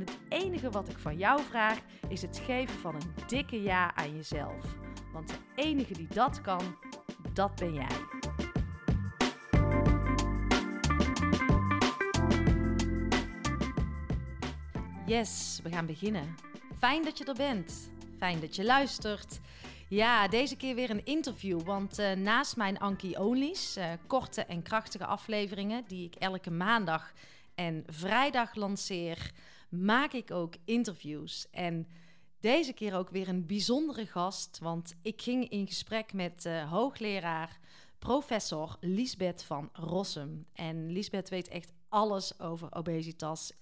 En het enige wat ik van jou vraag is het geven van een dikke ja aan jezelf. Want de enige die dat kan, dat ben jij. Yes, we gaan beginnen. Fijn dat je er bent. Fijn dat je luistert. Ja, deze keer weer een interview. Want uh, naast mijn Anki Only's, uh, korte en krachtige afleveringen die ik elke maandag en vrijdag lanceer, maak ik ook interviews. En deze keer ook weer een bijzondere gast, want ik ging in gesprek met uh, hoogleraar professor Liesbeth van Rossum. En Liesbeth weet echt alles over obesitas.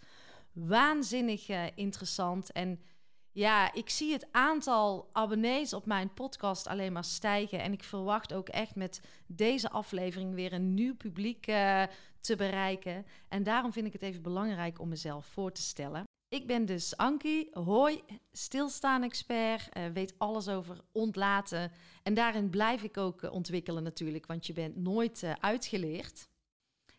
Waanzinnig uh, interessant. En ja, ik zie het aantal abonnees op mijn podcast alleen maar stijgen. En ik verwacht ook echt met deze aflevering weer een nieuw publiek uh, te bereiken. En daarom vind ik het even belangrijk om mezelf voor te stellen. Ik ben dus Ankie, hoi, stilstaan-expert, uh, weet alles over ontlaten. En daarin blijf ik ook uh, ontwikkelen natuurlijk, want je bent nooit uh, uitgeleerd.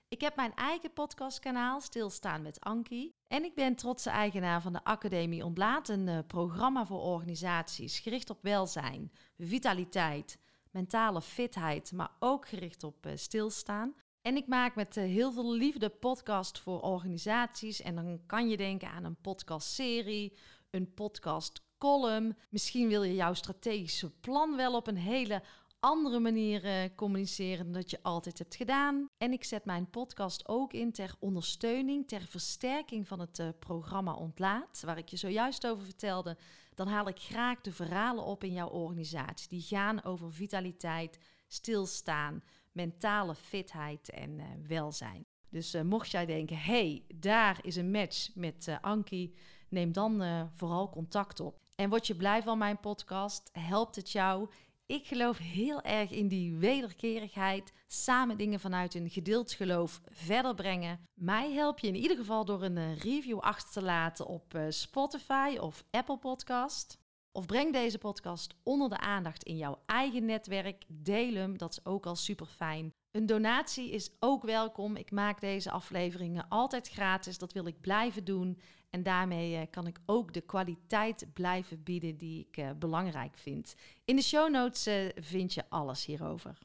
Ik heb mijn eigen podcastkanaal Stilstaan met Ankie. En ik ben trotse eigenaar van de Academie Ontlaat, een programma voor organisaties gericht op welzijn, vitaliteit, mentale fitheid, maar ook gericht op stilstaan. En ik maak met uh, heel veel liefde podcast voor organisaties. En dan kan je denken aan een podcastserie, een podcast column. Misschien wil je jouw strategische plan wel op een hele andere manier uh, communiceren dan dat je altijd hebt gedaan. En ik zet mijn podcast ook in ter ondersteuning, ter versterking van het uh, programma Ontlaat, waar ik je zojuist over vertelde. Dan haal ik graag de verhalen op in jouw organisatie. Die gaan over vitaliteit, stilstaan, mentale fitheid en uh, welzijn. Dus uh, mocht jij denken, hey, daar is een match met uh, Ankie, neem dan vooral contact op. En word je blij van mijn podcast? Helpt het jou? Ik geloof heel erg in die wederkerigheid, samen dingen vanuit een gedeeld geloof verder brengen. Mij help je in ieder geval door een review achter te laten op Spotify of Apple Podcast. Of breng deze podcast onder de aandacht in jouw eigen netwerk. Deel hem, dat is ook al super fijn. Een donatie is ook welkom. Ik maak deze afleveringen altijd gratis. Dat wil ik blijven doen. En daarmee kan ik ook de kwaliteit blijven bieden die ik uh, belangrijk vind. In de show notes uh, vind je alles hierover.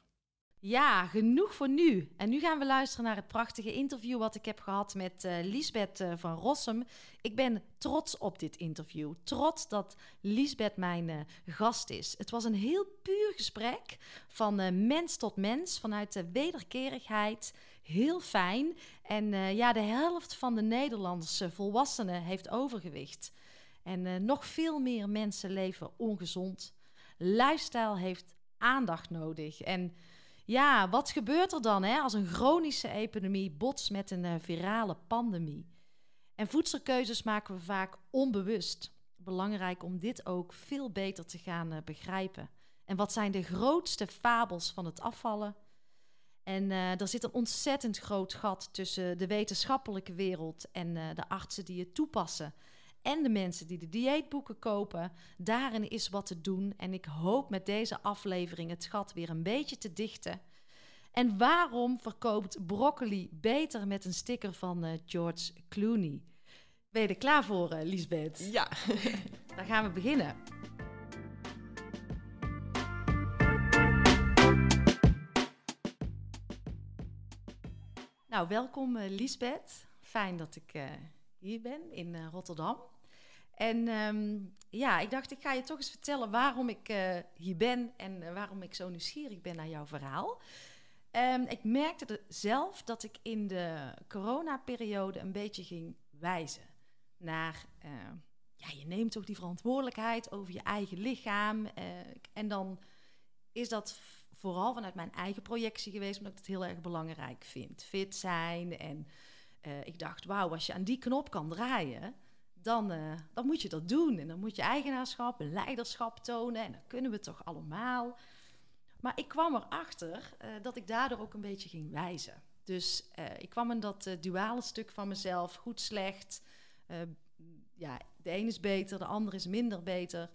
Ja, genoeg voor nu. En nu gaan we luisteren naar het prachtige interview wat ik heb gehad met uh, Liesbeth uh, van Rossum. Ik ben trots op dit interview. Trots dat Liesbeth mijn uh, gast is. Het was een heel puur gesprek van mens tot mens, vanuit de wederkerigheid. Heel fijn. En ja, de helft van de Nederlandse volwassenen heeft overgewicht. En nog veel meer mensen leven ongezond. Lifestyle heeft aandacht nodig. En ja, wat gebeurt er dan hè, als een chronische epidemie botst met een uh, virale pandemie? En voedselkeuzes maken we vaak onbewust. Belangrijk om dit ook veel beter te gaan uh, begrijpen. En wat zijn de grootste fabels van het afvallen? En uh, er zit een ontzettend groot gat tussen de wetenschappelijke wereld en de artsen die het toepassen en de mensen die de dieetboeken kopen. Daarin is wat te doen en ik hoop met deze aflevering het gat weer een beetje te dichten. En waarom verkoopt broccoli beter met een sticker van uh, George Clooney? Ben je er klaar voor, uh, Lisbeth? Ja. Dan gaan we beginnen. Nou, welkom uh, Lisbeth. Fijn dat ik hier ben in Rotterdam. En ehm, ja, ik dacht, ik ga je toch eens vertellen waarom ik eh, hier ben en eh, waarom ik zo nieuwsgierig ben naar jouw verhaal. Um, ik merkte zelf dat ik in de coronaperiode een beetje ging wijzen naar, uh, ja, je neemt toch die verantwoordelijkheid over je eigen lichaam. en dan is dat vooral vanuit mijn eigen projectie geweest, omdat ik het heel erg belangrijk vind. Fit zijn en ik dacht, wauw, als je aan die knop kan draaien, dan, uh, dan moet je dat doen. En dan moet je eigenaarschap en leiderschap tonen. En dat kunnen we toch allemaal. Maar ik kwam erachter uh, dat ik daardoor ook een beetje ging wijzen. Dus uh, ik kwam in dat duale stuk van mezelf, goed, slecht. ja, de een is beter, de ander is minder beter,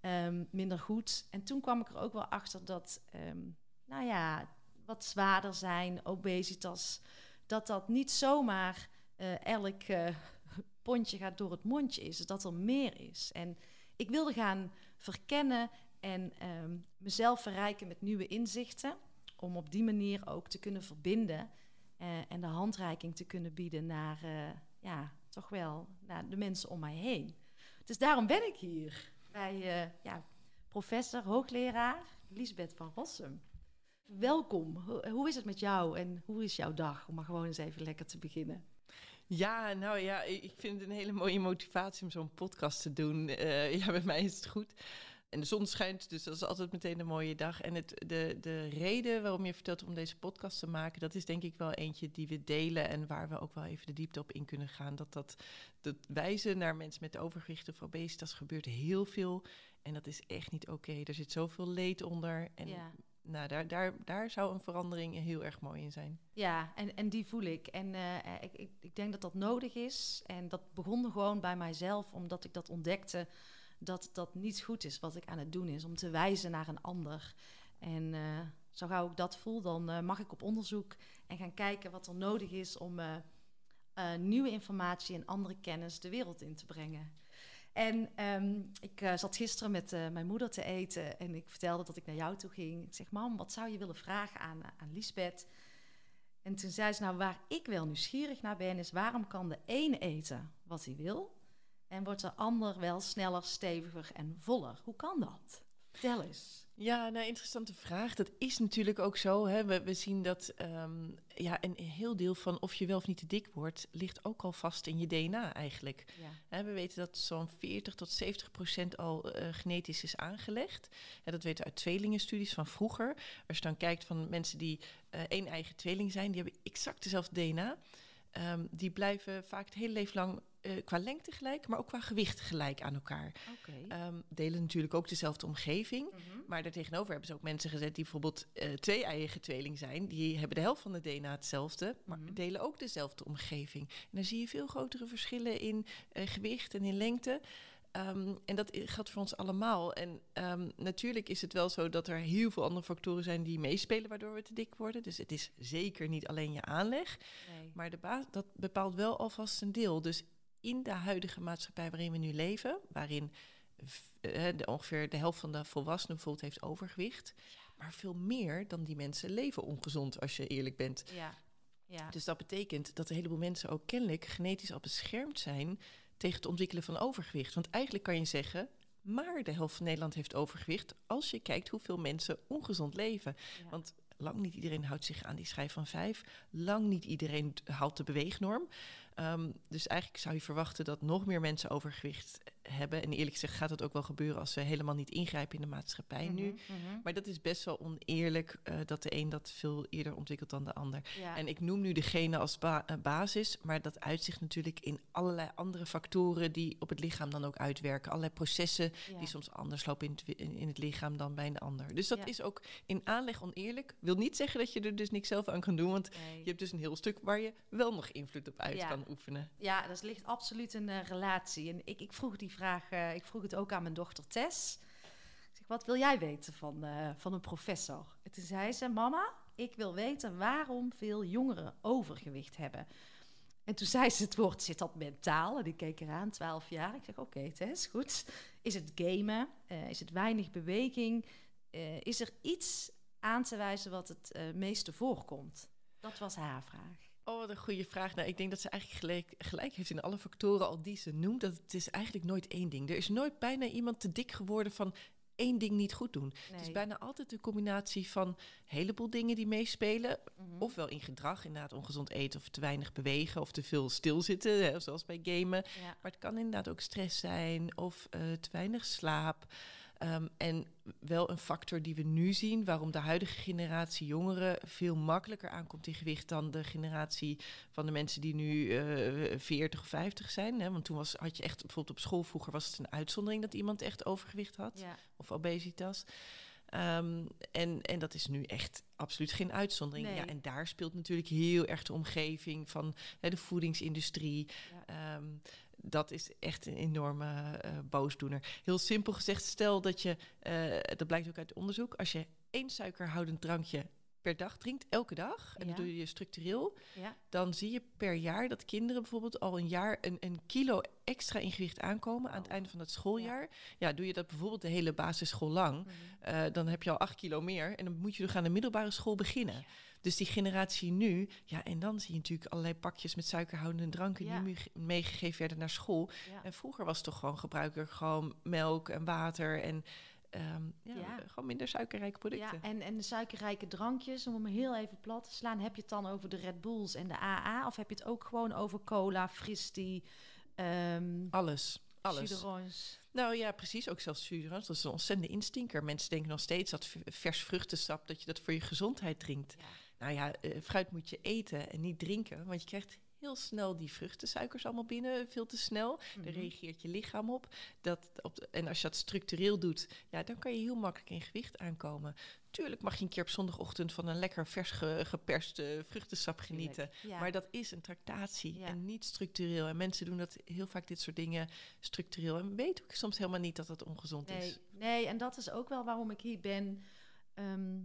um, minder goed. En toen kwam ik er ook wel achter dat, um, nou ja, wat zwaarder zijn, obesitas, dat dat niet zomaar elk pontje gaat door het mondje is, dat er meer is. En ik wilde gaan verkennen en ehm, mezelf verrijken met nieuwe inzichten, om op die manier ook te kunnen verbinden uh, en de handreiking te kunnen bieden naar, uh, ja, toch wel, naar de mensen om mij heen. Dus daarom ben ik hier bij uh, ja, professor, hoogleraar Lisbeth van Rossum. Welkom. hoe is het met jou en hoe is jouw dag? Om maar gewoon eens even lekker te beginnen. Ja, nou ja, ik vind het een hele mooie motivatie om zo'n podcast te doen. Uh, ja, bij mij is het goed. En de zon schijnt, dus dat is altijd meteen een mooie dag. En het, de, de reden waarom je vertelt om deze podcast te maken, dat is denk ik wel eentje die we delen en waar we ook wel even de diepte op in kunnen gaan. Dat dat, dat wijzen naar mensen met overgewicht of obesitas gebeurt heel veel. En dat is echt niet oké. Er zit zoveel leed onder. En ja nou, daar, daar, daar zou een verandering heel erg mooi in zijn. Ja, en, en die voel ik. En uh, ik, ik, ik, denk dat dat nodig is. En dat begon gewoon bij mijzelf, omdat ik dat ontdekte dat dat niet goed is wat ik aan het doen is, om te wijzen naar een ander. En uh, zo gauw ik dat voel, dan uh, mag ik op onderzoek en gaan kijken wat er nodig is om nieuwe informatie en andere kennis de wereld in te brengen. En um, ik uh, zat gisteren met uh, mijn moeder te eten en ik vertelde dat ik naar jou toe ging. Ik zeg, mam, wat zou je willen vragen aan, aan Lisbeth? En toen zei ze, nou, waar ik wel nieuwsgierig naar ben, is waarom kan de een eten wat hij wil en wordt de ander wel sneller, steviger en voller? Hoe kan dat? Vertel eens. Ja, nou, interessante vraag. Dat is natuurlijk ook zo. Hè. We, we zien dat um, ja, een heel deel van of je wel of niet te dik wordt, ligt ook al vast in je DNA eigenlijk. Ja. Hè, we weten dat zo'n 40 tot 70 procent al uh, genetisch is aangelegd. Dat weten we uit tweelingenstudies van vroeger. Als je dan kijkt van mensen die uh, één eigen tweeling zijn, die hebben exact dezelfde DNA. Um, die blijven vaak het hele leven lang uh, qua lengte gelijk, maar ook qua gewicht gelijk aan elkaar. Okay. Um, delen natuurlijk ook dezelfde omgeving. Mm -hmm. Maar daartegenover hebben ze ook mensen gezet die bijvoorbeeld uh, twee eigen tweeling zijn. Die hebben de helft van de DNA hetzelfde, maar mm -hmm. delen ook dezelfde omgeving. En dan zie je veel grotere verschillen in uh, gewicht en in lengte. Um, en dat geldt voor ons allemaal. En um, natuurlijk is het wel zo dat er heel veel andere factoren zijn die meespelen waardoor we te dik worden. Dus het is zeker niet alleen je aanleg. Nee. Maar de dat bepaalt wel alvast een deel. Dus in de huidige maatschappij waarin we nu leven, waarin uh, de, ongeveer de helft van de volwassenen bijvoorbeeld heeft overgewicht, maar veel meer dan die mensen leven ongezond, als je eerlijk bent. Ja. Ja. Dus dat betekent dat een heleboel mensen ook kennelijk genetisch al beschermd zijn tegen het ontwikkelen van overgewicht. Want eigenlijk kan je zeggen, maar de helft van Nederland heeft overgewicht als je kijkt hoeveel mensen ongezond leven. Ja. Want lang niet iedereen houdt zich aan die schijf van vijf. Lang niet iedereen haalt de beweegnorm. Um, dus eigenlijk zou je verwachten dat nog meer mensen overgewicht hebben. En eerlijk gezegd gaat dat ook wel gebeuren als we helemaal niet ingrijpen in de maatschappij mm -hmm, nu. Mm -hmm. Maar dat is best wel oneerlijk uh, dat de een dat veel eerder ontwikkelt dan de ander. Ja. En ik noem nu degene als ba uh, basis, maar dat uitzicht natuurlijk in allerlei andere factoren die op het lichaam dan ook uitwerken. Allerlei processen ja. die soms anders lopen in het, in, in het, lichaam dan bij een ander. Dus dat ja. is ook in aanleg oneerlijk. Wil niet zeggen dat je er dus niks zelf aan kan doen, want nee. je hebt dus een heel stuk waar je wel nog invloed op uit kan oefenen. Ja, dat ligt absoluut een uh, relatie. En ik, ik vroeg die vraag, uh, ik vroeg het ook aan mijn dochter Tess. Ik zeg, wat wil jij weten van, uh, van een professor? En toen zei ze, mama, ik wil weten waarom veel jongeren overgewicht hebben. En toen zei ze het woord, zit dat mentaal? En ik keek eraan, 12 jaar. Ik zeg, oké Tess, goed. Is het gamen? is het weinig beweging? is er iets aan te wijzen wat het meeste voorkomt? Dat was haar vraag. Oh, wat een goede vraag. Nou, ik denk dat ze eigenlijk gelijk, gelijk heeft in alle factoren al die ze noemt. Dat het is eigenlijk nooit één ding. Er is nooit bijna iemand te dik geworden van één ding niet goed doen. Het is bijna altijd een combinatie van een heleboel dingen die meespelen. Mhm. Ofwel in gedrag, inderdaad ongezond eten of te weinig bewegen of te veel stilzitten, hè, zoals bij gamen. Maar het kan inderdaad ook stress zijn of uh, te weinig slaap. Ehm, en wel een factor die we nu zien, waarom de huidige generatie jongeren veel makkelijker aankomt in gewicht dan de generatie van de mensen die nu uh, 40 of 50 zijn. Hè? Want toen was, had je echt, bijvoorbeeld op school vroeger was het een uitzondering dat iemand echt overgewicht had of obesitas. Um, en, en dat is nu echt absoluut geen uitzondering. Ja, en daar speelt natuurlijk heel erg de omgeving van hè, de voedingsindustrie. Ehm, dat is echt een enorme uh, boosdoener. Heel simpel gezegd, stel dat je, uh, dat blijkt ook uit onderzoek, als je één suikerhoudend drankje per dag drinkt, elke dag, en dat doe je structureel, ja. dan zie je per jaar dat kinderen bijvoorbeeld al een jaar een, een kilo extra in gewicht aankomen aan het einde van het schooljaar. Ja, doe je dat bijvoorbeeld de hele basisschool lang, mhm. uh, dan heb je al acht kilo meer en dan moet je nog aan de middelbare school beginnen. Dus die generatie nu, ja, en dan zie je natuurlijk allerlei pakjes met suikerhoudende dranken die meegegeven werden naar school. En vroeger was het toch gewoon gebruiker gewoon melk en water en Ehm, ja, gewoon minder suikerrijke producten. Ja, en, en de suikerrijke drankjes, om hem heel even plat te slaan, heb je het dan over de Red Bulls en de AA? Of heb je het ook gewoon over cola, fristie? Um, alles. Alles. Nou ja, precies. Ook zelfs suderans. Dat is een ontzettende instinker. Mensen denken nog steeds dat vers vruchtensap, dat je dat voor je gezondheid drinkt. Nou ja, uh, fruit moet je eten en niet drinken. Want je krijgt heel snel die vruchtensuikers allemaal binnen, veel te snel. Daar mhm. reageert je lichaam op. Dat, op en als je dat structureel doet, ja, dan kan je heel makkelijk in gewicht aankomen. Tuurlijk mag je een keer op zondagochtend van een lekker vers ge, geperste vruchtensap genieten. Maar dat is een tractatie en niet structureel. En mensen doen dat heel vaak dit soort dingen structureel. En weten ook soms helemaal niet dat dat ongezond nee, is. Nee, en dat is ook wel waarom ik hier ben. Ehm,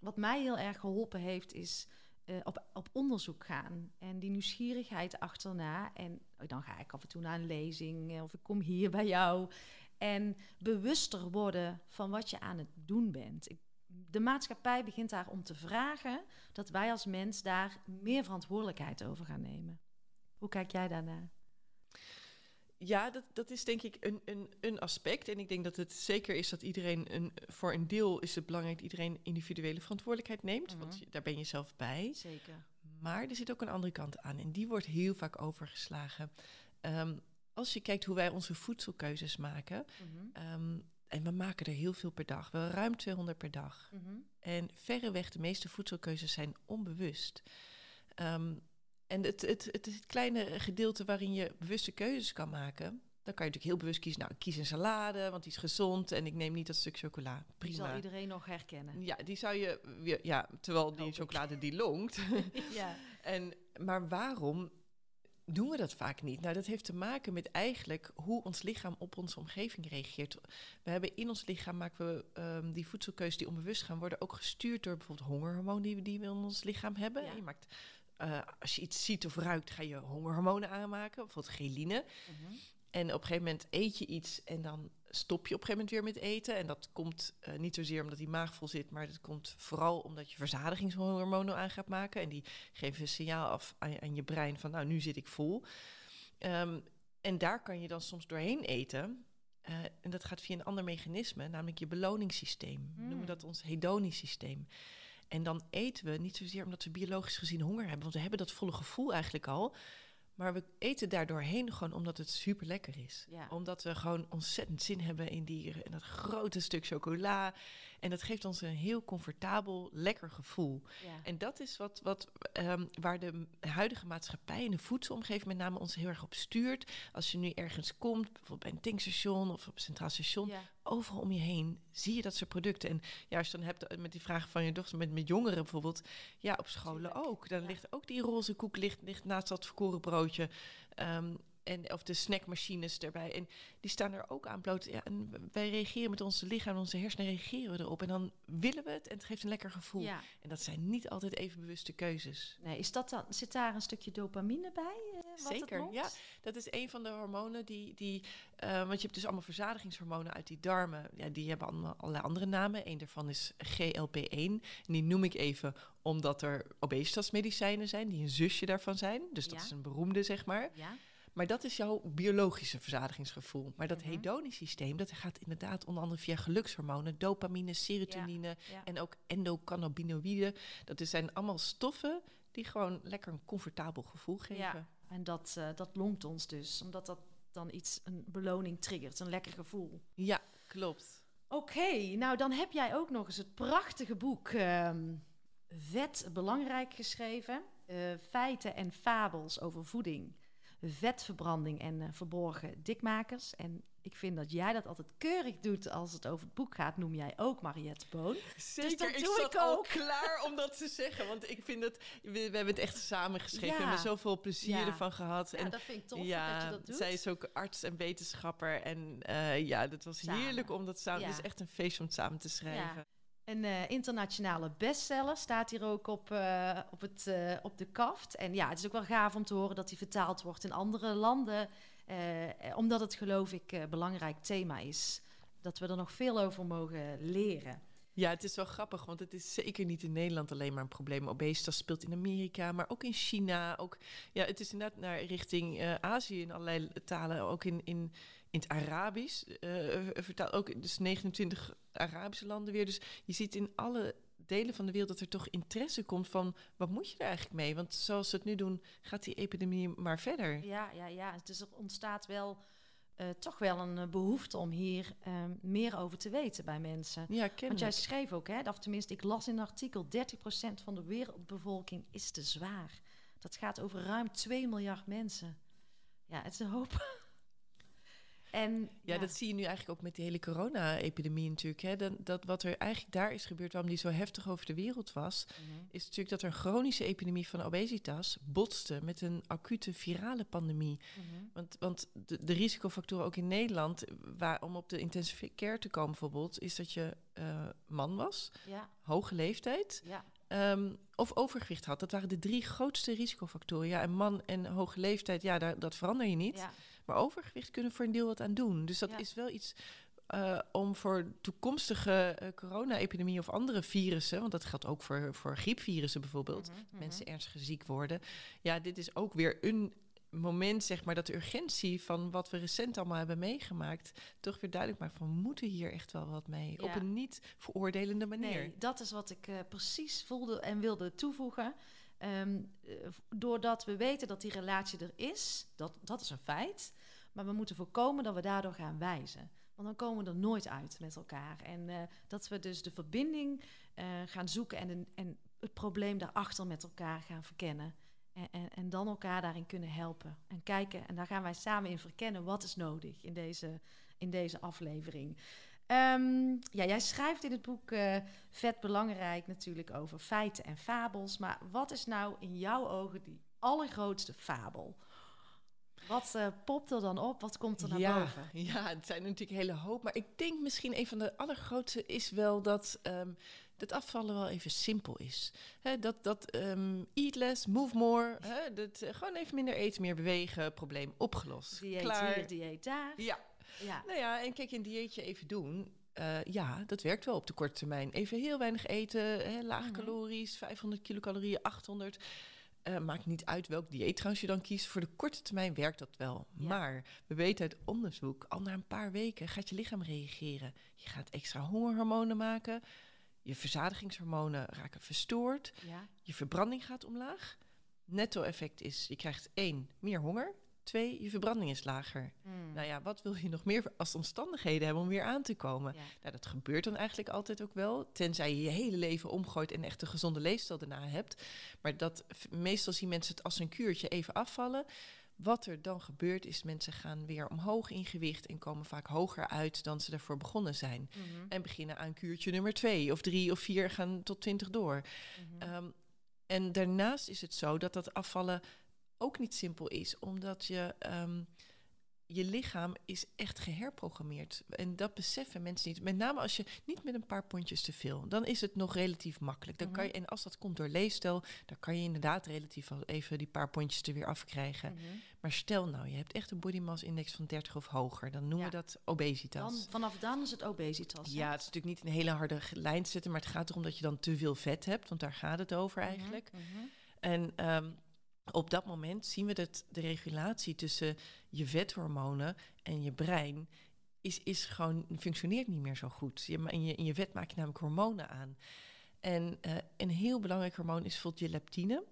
wat mij heel erg geholpen heeft, is uh, op, op onderzoek gaan. En die nieuwsgierigheid achterna. En dan ga ik af en toe naar een lezing eh, of ik kom hier bij jou. En bewuster worden van wat je aan het doen bent. de maatschappij begint daar om te vragen dat wij als mens daar meer verantwoordelijkheid over gaan nemen. Hoe kijk jij daarnaar? Ja, dat, dat is denk ik een, een, een aspect. En ik denk dat het zeker is dat iedereen, een, voor een deel is het belangrijk dat iedereen individuele verantwoordelijkheid neemt. Want mhm. daar ben je zelf bij. Zeker. Maar er zit ook een andere kant aan. En die wordt heel vaak overgeslagen. Um, als je kijkt hoe wij onze voedselkeuzes maken. Mhm. Ehm, en we maken er heel veel per dag, wel ruim 200 per dag. Mm -hmm. En verreweg de meeste voedselkeuzes zijn onbewust. Um, en het, het, het, het kleine gedeelte waarin je bewuste keuzes kan maken, dan kan je natuurlijk heel bewust kiezen. Nou, ik kies een salade, want die is gezond en ik neem niet dat stuk chocola. Prima. Die zal iedereen nog herkennen. Ja, die zou je, ja, terwijl die chocolade die longt. ja. en, maar waarom doen we dat vaak niet? Nou, dat heeft te maken met eigenlijk hoe ons lichaam op onze omgeving reageert. We hebben in ons lichaam, maken we um, die voedselkeuzes die onbewust gaan, worden ook gestuurd door bijvoorbeeld hongerhormonen die we, die we in ons lichaam hebben. Ja. Je maakt uh, als je iets ziet of ruikt, ga je hongerhormonen aanmaken, bijvoorbeeld geline. Mhm. En op een gegeven moment eet je iets en dan stop je op een gegeven moment weer met eten. En dat komt uh, niet zozeer omdat die maag vol zit, maar dat komt vooral omdat je verzadigingshormonen aan gaat maken. En die geven een signaal af aan, aan je brein van, nou, nu zit ik vol. Um, en daar kan je dan soms doorheen eten. Uh, en dat gaat via een ander mechanisme, namelijk je beloningssysteem. Mm. Noemen we dat ons hedonisch systeem. En dan eten we niet zozeer omdat we biologisch gezien honger hebben, want we hebben dat volle gevoel eigenlijk al. Maar we eten daardoorheen gewoon omdat het super lekker is. Omdat we gewoon ontzettend zin hebben in, die, in dat grote stuk chocola. En dat geeft ons een heel comfortabel, lekker gevoel. En dat is wat, wat um, waar de huidige maatschappij en de voedselomgeving met name ons heel erg op stuurt. Als je nu ergens komt, bijvoorbeeld bij een tankstation of op een centraal station, overal om je heen zie je dat soort producten. En ja, als je dan hebt met die vragen van je dochter, met, met jongeren bijvoorbeeld, ja, op scholen ook. Dan ligt ook die roze koek ligt, ligt naast dat verkoren broodje. Um, en, of de snackmachines erbij. En die staan er ook aan bloot. Ja, en wij reageren met onze lichaam, onze hersenen reageren we erop. En dan willen we het en het geeft een lekker gevoel. Ja. En dat zijn niet altijd even bewuste keuzes. Nee, is dat dan, zit daar een stukje dopamine bij? eh, wat het Zeker, lokt? ja. Dat is een van de hormonen die... die eh, want je hebt dus allemaal verzadigingshormonen uit die darmen. Ja, die hebben allemaal allerlei andere namen. Eén daarvan is GLP-1. En die noem ik even omdat er obesitasmedicijnen zijn... die een zusje daarvan zijn. Dus dat Ja. is een beroemde, zeg maar. Ja, Maar dat is jouw biologische verzadigingsgevoel. Maar dat Mhm. hedonisch systeem, dat gaat inderdaad onder andere via gelukshormonen, dopamine, serotonine ja. en ook endocannabinoïden. Dat zijn allemaal stoffen die gewoon lekker een comfortabel gevoel geven. Ja. En dat, eh, dat longt ons dus, omdat dat dan iets, een beloning triggert, een lekker gevoel. Ja, klopt. Oké, nou dan heb jij ook nog eens het prachtige boek ehm, Vet Belangrijk geschreven. Eh, feiten en fabels over voeding, vetverbranding en eh, verborgen dikmakers. En ik vind dat jij dat altijd keurig doet als het over het boek gaat, noem jij ook Mariette Boon. Zeker, dat ik doe ik al ook. klaar om dat te zeggen. Want ik vind het, we, we hebben het echt samen geschreven. Ja. We hebben zoveel plezier Ja. ervan gehad. Ja, en dat vind ik tof ja, dat je dat doet. zij is ook arts en wetenschapper. En eh, ja, dat was Samen. heerlijk om dat samen... Het is echt een feest om het samen te schrijven. Een eh, internationale bestseller staat hier ook op, eh, op, het, eh, op de kaft. En ja, het is ook wel gaaf om te horen dat die vertaald wordt in andere landen. omdat het, geloof ik, een belangrijk thema is. Dat we er nog veel over mogen leren. Ja, het is wel grappig, want het is zeker niet in Nederland alleen maar een probleem. Obesitas speelt in Amerika, maar ook in China. Ook, ja, het is inderdaad naar richting Azië in allerlei talen, ook in, in, in het Arabisch. vertaald ook dus 29 Arabische landen weer. Dus je ziet in alle delen van de wereld dat er toch interesse komt van wat moet je er eigenlijk mee? Want zoals ze het nu doen, gaat die epidemie maar verder. Ja, ja, ja. Dus er ontstaat wel eh, toch wel een eh, behoefte om hier eh, meer over te weten bij mensen. Ja, Want jij schreef ook, hè, of tenminste, ik las in een artikel: 30% van de wereldbevolking is te zwaar. Dat gaat over ruim 2 miljard mensen. Ja, het is een hoop. En Ja, dat zie je nu eigenlijk ook met die hele corona-epidemie natuurlijk. Hè. Dat, dat wat er eigenlijk daar is gebeurd, waarom die zo heftig over de wereld was, Mhm. is natuurlijk dat er een chronische epidemie van obesitas botste met een acute virale pandemie. Mhm. Want, want de, de risicofactoren ook in Nederland, waar, om op de intensive care te komen bijvoorbeeld, is dat je eh, man was, Ja, hoge leeftijd ja, ehm, of overgewicht had. Dat waren de drie grootste risicofactoren. Ja, en man en hoge leeftijd, ja, daar, dat verander je niet. ja. Maar overgewicht kunnen voor een deel wat aan doen. Dus dat Ja. is wel iets eh, om voor toekomstige eh, corona-epidemie of andere virussen, want dat geldt ook voor, voor griepvirussen bijvoorbeeld, Mhm, mhm. mensen ernstig ziek worden. Ja, dit is ook weer een moment, zeg maar, dat de urgentie van wat we recent allemaal hebben meegemaakt, toch weer duidelijk maakt van we moeten hier echt wel wat mee. Op een niet veroordelende manier. Nee, dat is wat ik eh, precies voelde en wilde toevoegen. V- doordat we weten dat die relatie er is, dat, dat is een feit. Maar we moeten voorkomen dat we daardoor gaan wijzen. Want dan komen we er nooit uit met elkaar. En eh, dat we dus de verbinding eh, gaan zoeken en, en het probleem daarachter met elkaar gaan verkennen. En, en, en dan elkaar daarin kunnen helpen. En kijken, en daar gaan wij samen in verkennen wat is nodig in deze, in deze aflevering. Ehm, ja, jij schrijft in het boek eh, vet belangrijk natuurlijk over feiten en fabels. Maar wat is nou in jouw ogen die allergrootste fabel? Wat eh, popt er dan op? Wat komt er naar ja, boven? Ja, het zijn natuurlijk een hele hoop. Maar ik denk misschien een van de allergrootste is wel dat ehm dat afvallen wel even simpel is. Dat dat ehm, eat less, move more. Dat, eh, gewoon even minder eten, meer bewegen. Probleem opgelost. Dieet Klaar. hier, dieet daar. Ja, Ja, nou ja, en kijk, een dieetje even doen. eh, ja, dat werkt wel op de korte termijn. Even heel weinig eten, hè, laag calorisch, 500 kilocalorieën, 800. Eh, maakt niet uit welk dieet trouwens je dan kiest. Voor de korte termijn werkt dat wel. Ja. Maar we weten uit onderzoek, al na een paar weken gaat je lichaam reageren. Je gaat extra hongerhormonen maken. Je verzadigingshormonen raken verstoord. ja. Je verbranding gaat omlaag. Netto-effect is, je krijgt één, meer honger. Twee, je verbranding is lager. Mm. Nou ja, wat wil je nog meer als omstandigheden hebben om weer aan te komen? Ja. Nou, dat gebeurt dan eigenlijk altijd ook wel. Tenzij je je hele leven omgooit en echt een gezonde leefstijl daarna hebt. Maar dat, meestal zien mensen het als een kuurtje even afvallen. Wat er dan gebeurt is mensen gaan weer omhoog in gewicht en komen vaak hoger uit dan ze ervoor begonnen zijn. Mhm, En beginnen aan kuurtje nummer twee of drie of vier gaan tot twintig door. mhm. Ehm, en daarnaast is het zo dat dat afvallen ook niet simpel is, omdat je ehm, je lichaam is echt geherprogrammeerd. En dat beseffen mensen niet. Met name als je niet met een paar pondjes te veel, dan is het nog relatief makkelijk. Dan kan je, mhm. en als dat komt door leefstijl, dan kan je inderdaad relatief even die paar pondjes er weer afkrijgen. Mhm. Maar stel nou, je hebt echt een body mass index van 30 of hoger, dan noemen we dat obesitas. Dan, vanaf dan is het obesitas. Ja, het is natuurlijk niet een hele harde lijn zetten, maar het gaat erom dat je dan te veel vet hebt, want daar gaat het over mhm, eigenlijk. En um, op dat moment zien we dat de regulatie tussen je vethormonen en je brein is, is gewoon, functioneert niet meer zo goed. Je, in, je, in je vet maak je namelijk hormonen aan. En uh, een heel belangrijk hormoon is bijvoorbeeld je leptine.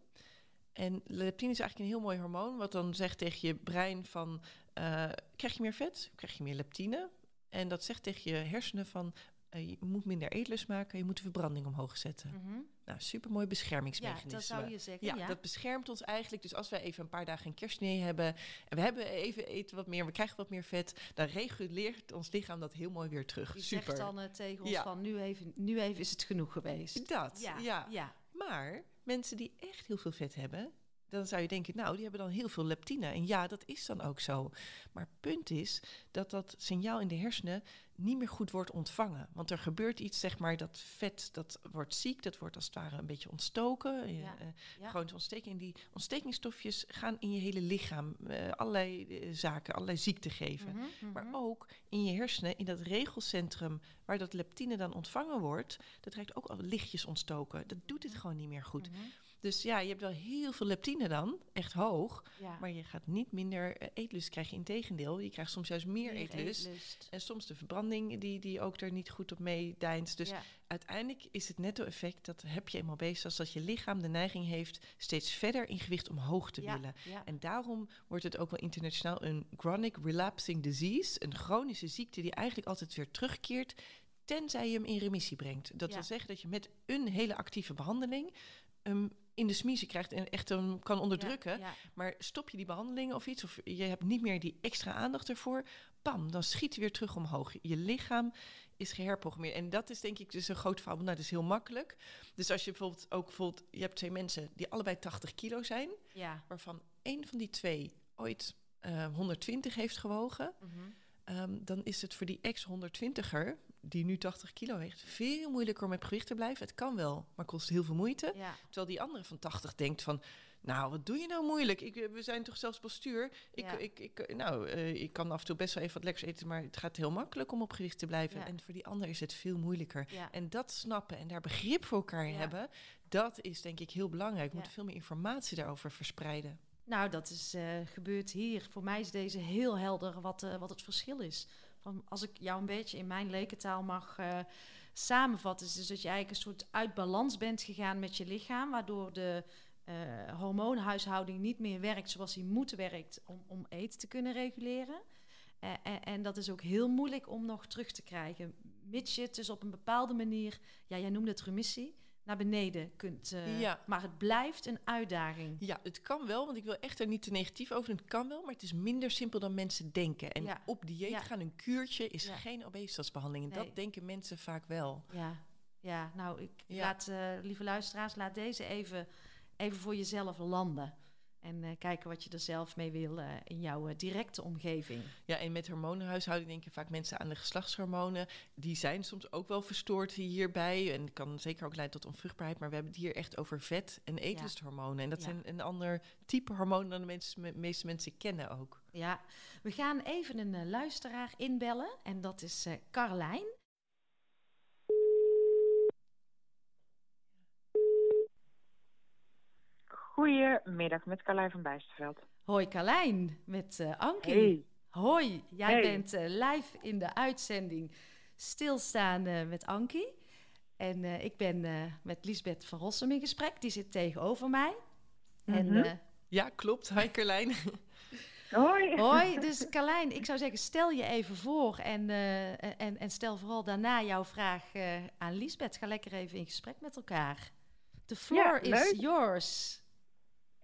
En leptine is eigenlijk een heel mooi hormoon, wat dan zegt tegen je brein van, uh, krijg je meer vet, krijg je meer leptine. En dat zegt tegen je hersenen van, uh, je moet minder eetlust maken, je moet de verbranding omhoog zetten. Mm -hmm. Nou, supermooi beschermingsmechanisme. Ja, dat zou je zeggen. Ja, dat beschermt ons eigenlijk. Dus als wij even een paar dagen een kerstdiner hebben en we hebben even eten wat meer, we krijgen wat meer vet, dan reguleert ons lichaam dat heel mooi weer terug. Je Super. zegt dan uh, tegen ons van nu even, nu even is het genoeg geweest. Dat, ja. ja. Maar mensen die echt heel veel vet hebben, dan zou je denken, nou, die hebben dan heel veel leptine. En ja, dat is dan ook zo. Maar het punt is dat dat signaal in de hersenen niet meer goed wordt ontvangen. Want er gebeurt iets, zeg maar, dat vet, dat wordt ziek, dat wordt als het ware een beetje ontstoken. Ja. Uh, Gewoon ontsteking. Die ontstekingsstofjes gaan in je hele lichaam uh, allerlei uh, zaken, allerlei ziekten geven. Mm -hmm, Maar ook in je hersenen, in dat regelcentrum waar dat leptine dan ontvangen wordt, dat raakt ook al lichtjes ontstoken. Dat doet het mhm. gewoon niet meer goed. Mm -hmm. Dus ja, je hebt wel heel veel leptine dan, echt hoog. Maar je gaat niet minder uh, eetlust krijgen. Integendeel, je krijgt soms juist meer, eetlust. En soms de verbranding die, die ook er niet goed op meedijnt. Dus uiteindelijk is het netto-effect, dat heb je eenmaal bezig, als dat je lichaam de neiging heeft steeds verder in gewicht omhoog te willen. En daarom wordt het ook wel internationaal een chronic relapsing disease. Een chronische ziekte die eigenlijk altijd weer terugkeert tenzij je hem in remissie brengt. Dat wil zeggen dat je met een hele actieve behandeling um, in de smiezen krijgt en echt hem kan onderdrukken. Maar stop je die behandelingen of iets, of je hebt niet meer die extra aandacht ervoor, pam, dan schiet je weer terug omhoog. Je lichaam is geherprogrammeerd. En dat is denk ik dus een groot fout. Nou, dat is heel makkelijk. Dus als je bijvoorbeeld ook bijvoorbeeld, je hebt twee mensen die allebei 80 kilo zijn, ja. waarvan één van die twee ooit uh, eh, 120 heeft gewogen. Mm Um, dan is het voor die ex-120er, die nu 80 kilo heeft, veel moeilijker om met gewicht te blijven. Het kan wel, maar kost heel veel moeite. Terwijl die andere van 80 denkt van, nou, wat doe je nou moeilijk? Ik, we zijn toch zelfs postuur. Ik, ik, ik, nou, uh, ik kan af en toe best wel even wat lekkers eten, maar het gaat heel makkelijk om op gewicht te blijven. En voor die ander is het veel moeilijker. En dat snappen en daar begrip voor elkaar hebben, dat is denk ik heel belangrijk. We moeten veel meer informatie daarover verspreiden. Nou, dat is uh, hier. Voor mij is deze heel helder wat, uh, wat het verschil is. Van als ik jou een beetje in mijn lekentaal mag uh, samenvatten, is dus dat je eigenlijk een soort uit balans bent gegaan met je lichaam, waardoor de hormoonhuishouding niet meer werkt zoals die moet werkt om, om eten te kunnen reguleren. En, en, dat is ook heel moeilijk om nog terug te krijgen. Mits je het dus op een bepaalde manier, ja, jij noemde het remissie, naar beneden kunt. Uh, ja. Maar het blijft een uitdaging. Ja, het kan wel, want ik wil echt er niet te negatief over. Het kan wel, maar het is minder simpel dan mensen denken. En ja. op dieet ja. gaan, een kuurtje, is geen obesitasbehandeling. En nee. dat denken mensen vaak wel. Ja, ja nou, ik laat, uh, lieve luisteraars, laat deze even, even voor jezelf landen. En uh, kijken wat je er zelf mee wil uh, in jouw uh, directe omgeving. Ja, en met hormonenhuishouding denken vaak mensen aan de geslachtshormonen. Die zijn soms ook wel verstoord hierbij. En kan zeker ook leiden tot onvruchtbaarheid. Maar we hebben het hier echt over vet- en eetlusthormonen. En dat ja. zijn een ander type hormonen dan de mensen, meeste mensen kennen ook. Ja, we gaan even een luisteraar inbellen. En dat is Carlijn. Goedemiddag, met Carlijn van Bijsterveld. Hoi Carlijn, met uh, Ankie. Hey. Hoi, jij bent uh, live in de uitzending Stilstaan uh, met Ankie. En ik ben met Lisbeth van Rossum in gesprek, die zit tegenover mij. Mm -hmm. en, ja, klopt. Hi Carlijn. Hoi. Hoi, dus Carlijn, ik zou zeggen, stel je even voor en, en, en stel vooral daarna jouw vraag aan Lisbeth. Ga lekker even in gesprek met elkaar. The floor ja, is yours.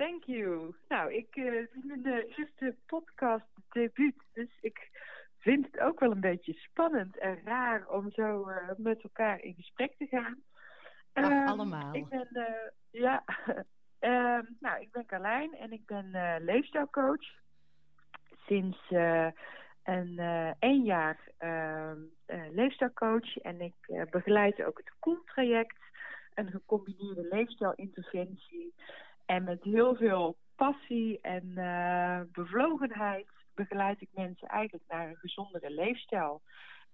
Thank you. Nou, ik uh, vind mijn eerste podcast debuut, dus ik vind het ook wel een beetje spannend en raar om zo uh, met elkaar in gesprek te gaan. Ach, uh, allemaal. Ik ben, ja, Ehm, nou, ik ben Carlijn en ik ben uh, leefstijlcoach. Sinds een, één jaar ehm, leefstijlcoach. En ik begeleid ook het Koen-traject. Een gecombineerde leefstijlinterventie. En met heel veel passie en bevlogenheid begeleid ik mensen eigenlijk naar een gezondere leefstijl.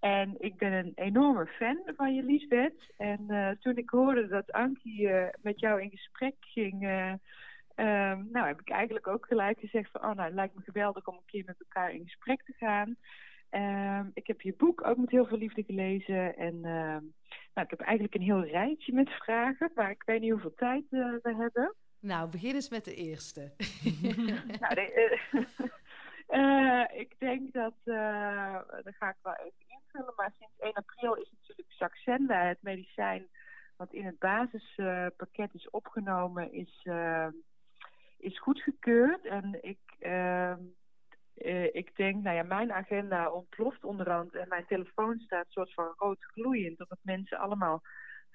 En ik ben een enorme fan van je, Liesbeth. En uh, toen ik hoorde dat Ankie uh, met jou in gesprek ging, um, nou heb ik eigenlijk ook gelijk gezegd van, oh nou, het lijkt me geweldig om een keer met elkaar in gesprek te gaan. Um, ik heb je boek ook met heel veel liefde gelezen. En nou, ik heb eigenlijk een heel rijtje met vragen, maar ik weet niet hoeveel tijd we hebben. Nou, begin eens met de eerste. nou, de, Uh, ik denk dat, uh, daar ga ik wel even invullen, maar sinds 1 april is natuurlijk Saxenda, het medicijn wat in het basispakket is opgenomen, is, is goedgekeurd. En ik, ehm, ik denk, nou ja, mijn agenda ontploft onderhand en mijn telefoon staat soort van rood gloeiend, omdat mensen allemaal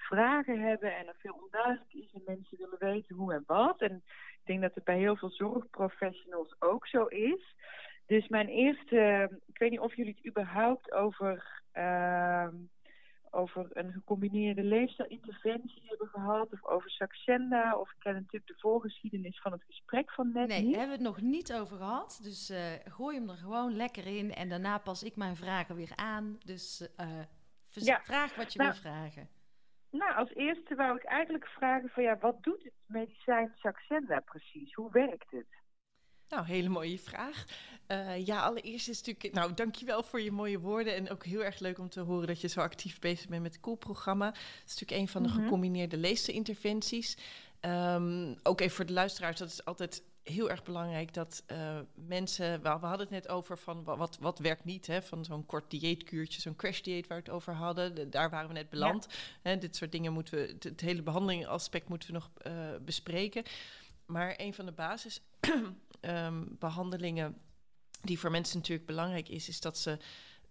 vragen hebben en er veel onduidelijk is en mensen willen weten hoe en wat. En ik denk dat het bij heel veel zorgprofessionals ook zo is. Dus mijn eerste, ik weet niet of jullie het überhaupt over, uh, over een gecombineerde leefstijlinterventie hebben gehad, of over Saxenda, of ik ken natuurlijk de voorgeschiedenis van het gesprek van net. Nee, niet. hebben we het nog niet over gehad. Dus uh, gooi hem er gewoon lekker in en daarna pas ik mijn vragen weer aan. Dus uh, ja. vraag wat je nou, wil vragen. Nou, als eerste wou ik eigenlijk vragen van ja, wat doet het medicijn Saxenda precies? Hoe werkt het? Nou, hele mooie vraag. Uh, ja, allereerst is natuurlijk, nou, dankjewel voor je mooie woorden en ook heel erg leuk om te horen dat je zo actief bezig bent met het Cool-programma. Het is natuurlijk een van de mm-hmm. gecombineerde leesinterventies. Um, ook even voor de luisteraars, dat is altijd heel erg belangrijk dat uh, mensen, we hadden het net over van wat, wat werkt niet, hè, van zo'n kort dieetkuurtje, zo'n crash dieet waar we het over hadden, de, daar waren we net beland. Ja. Hè, dit soort dingen moeten we, het, het hele behandelingaspect moeten we nog uh, bespreken. Maar een van de basisbehandelingen um, die voor mensen natuurlijk belangrijk is, is dat ze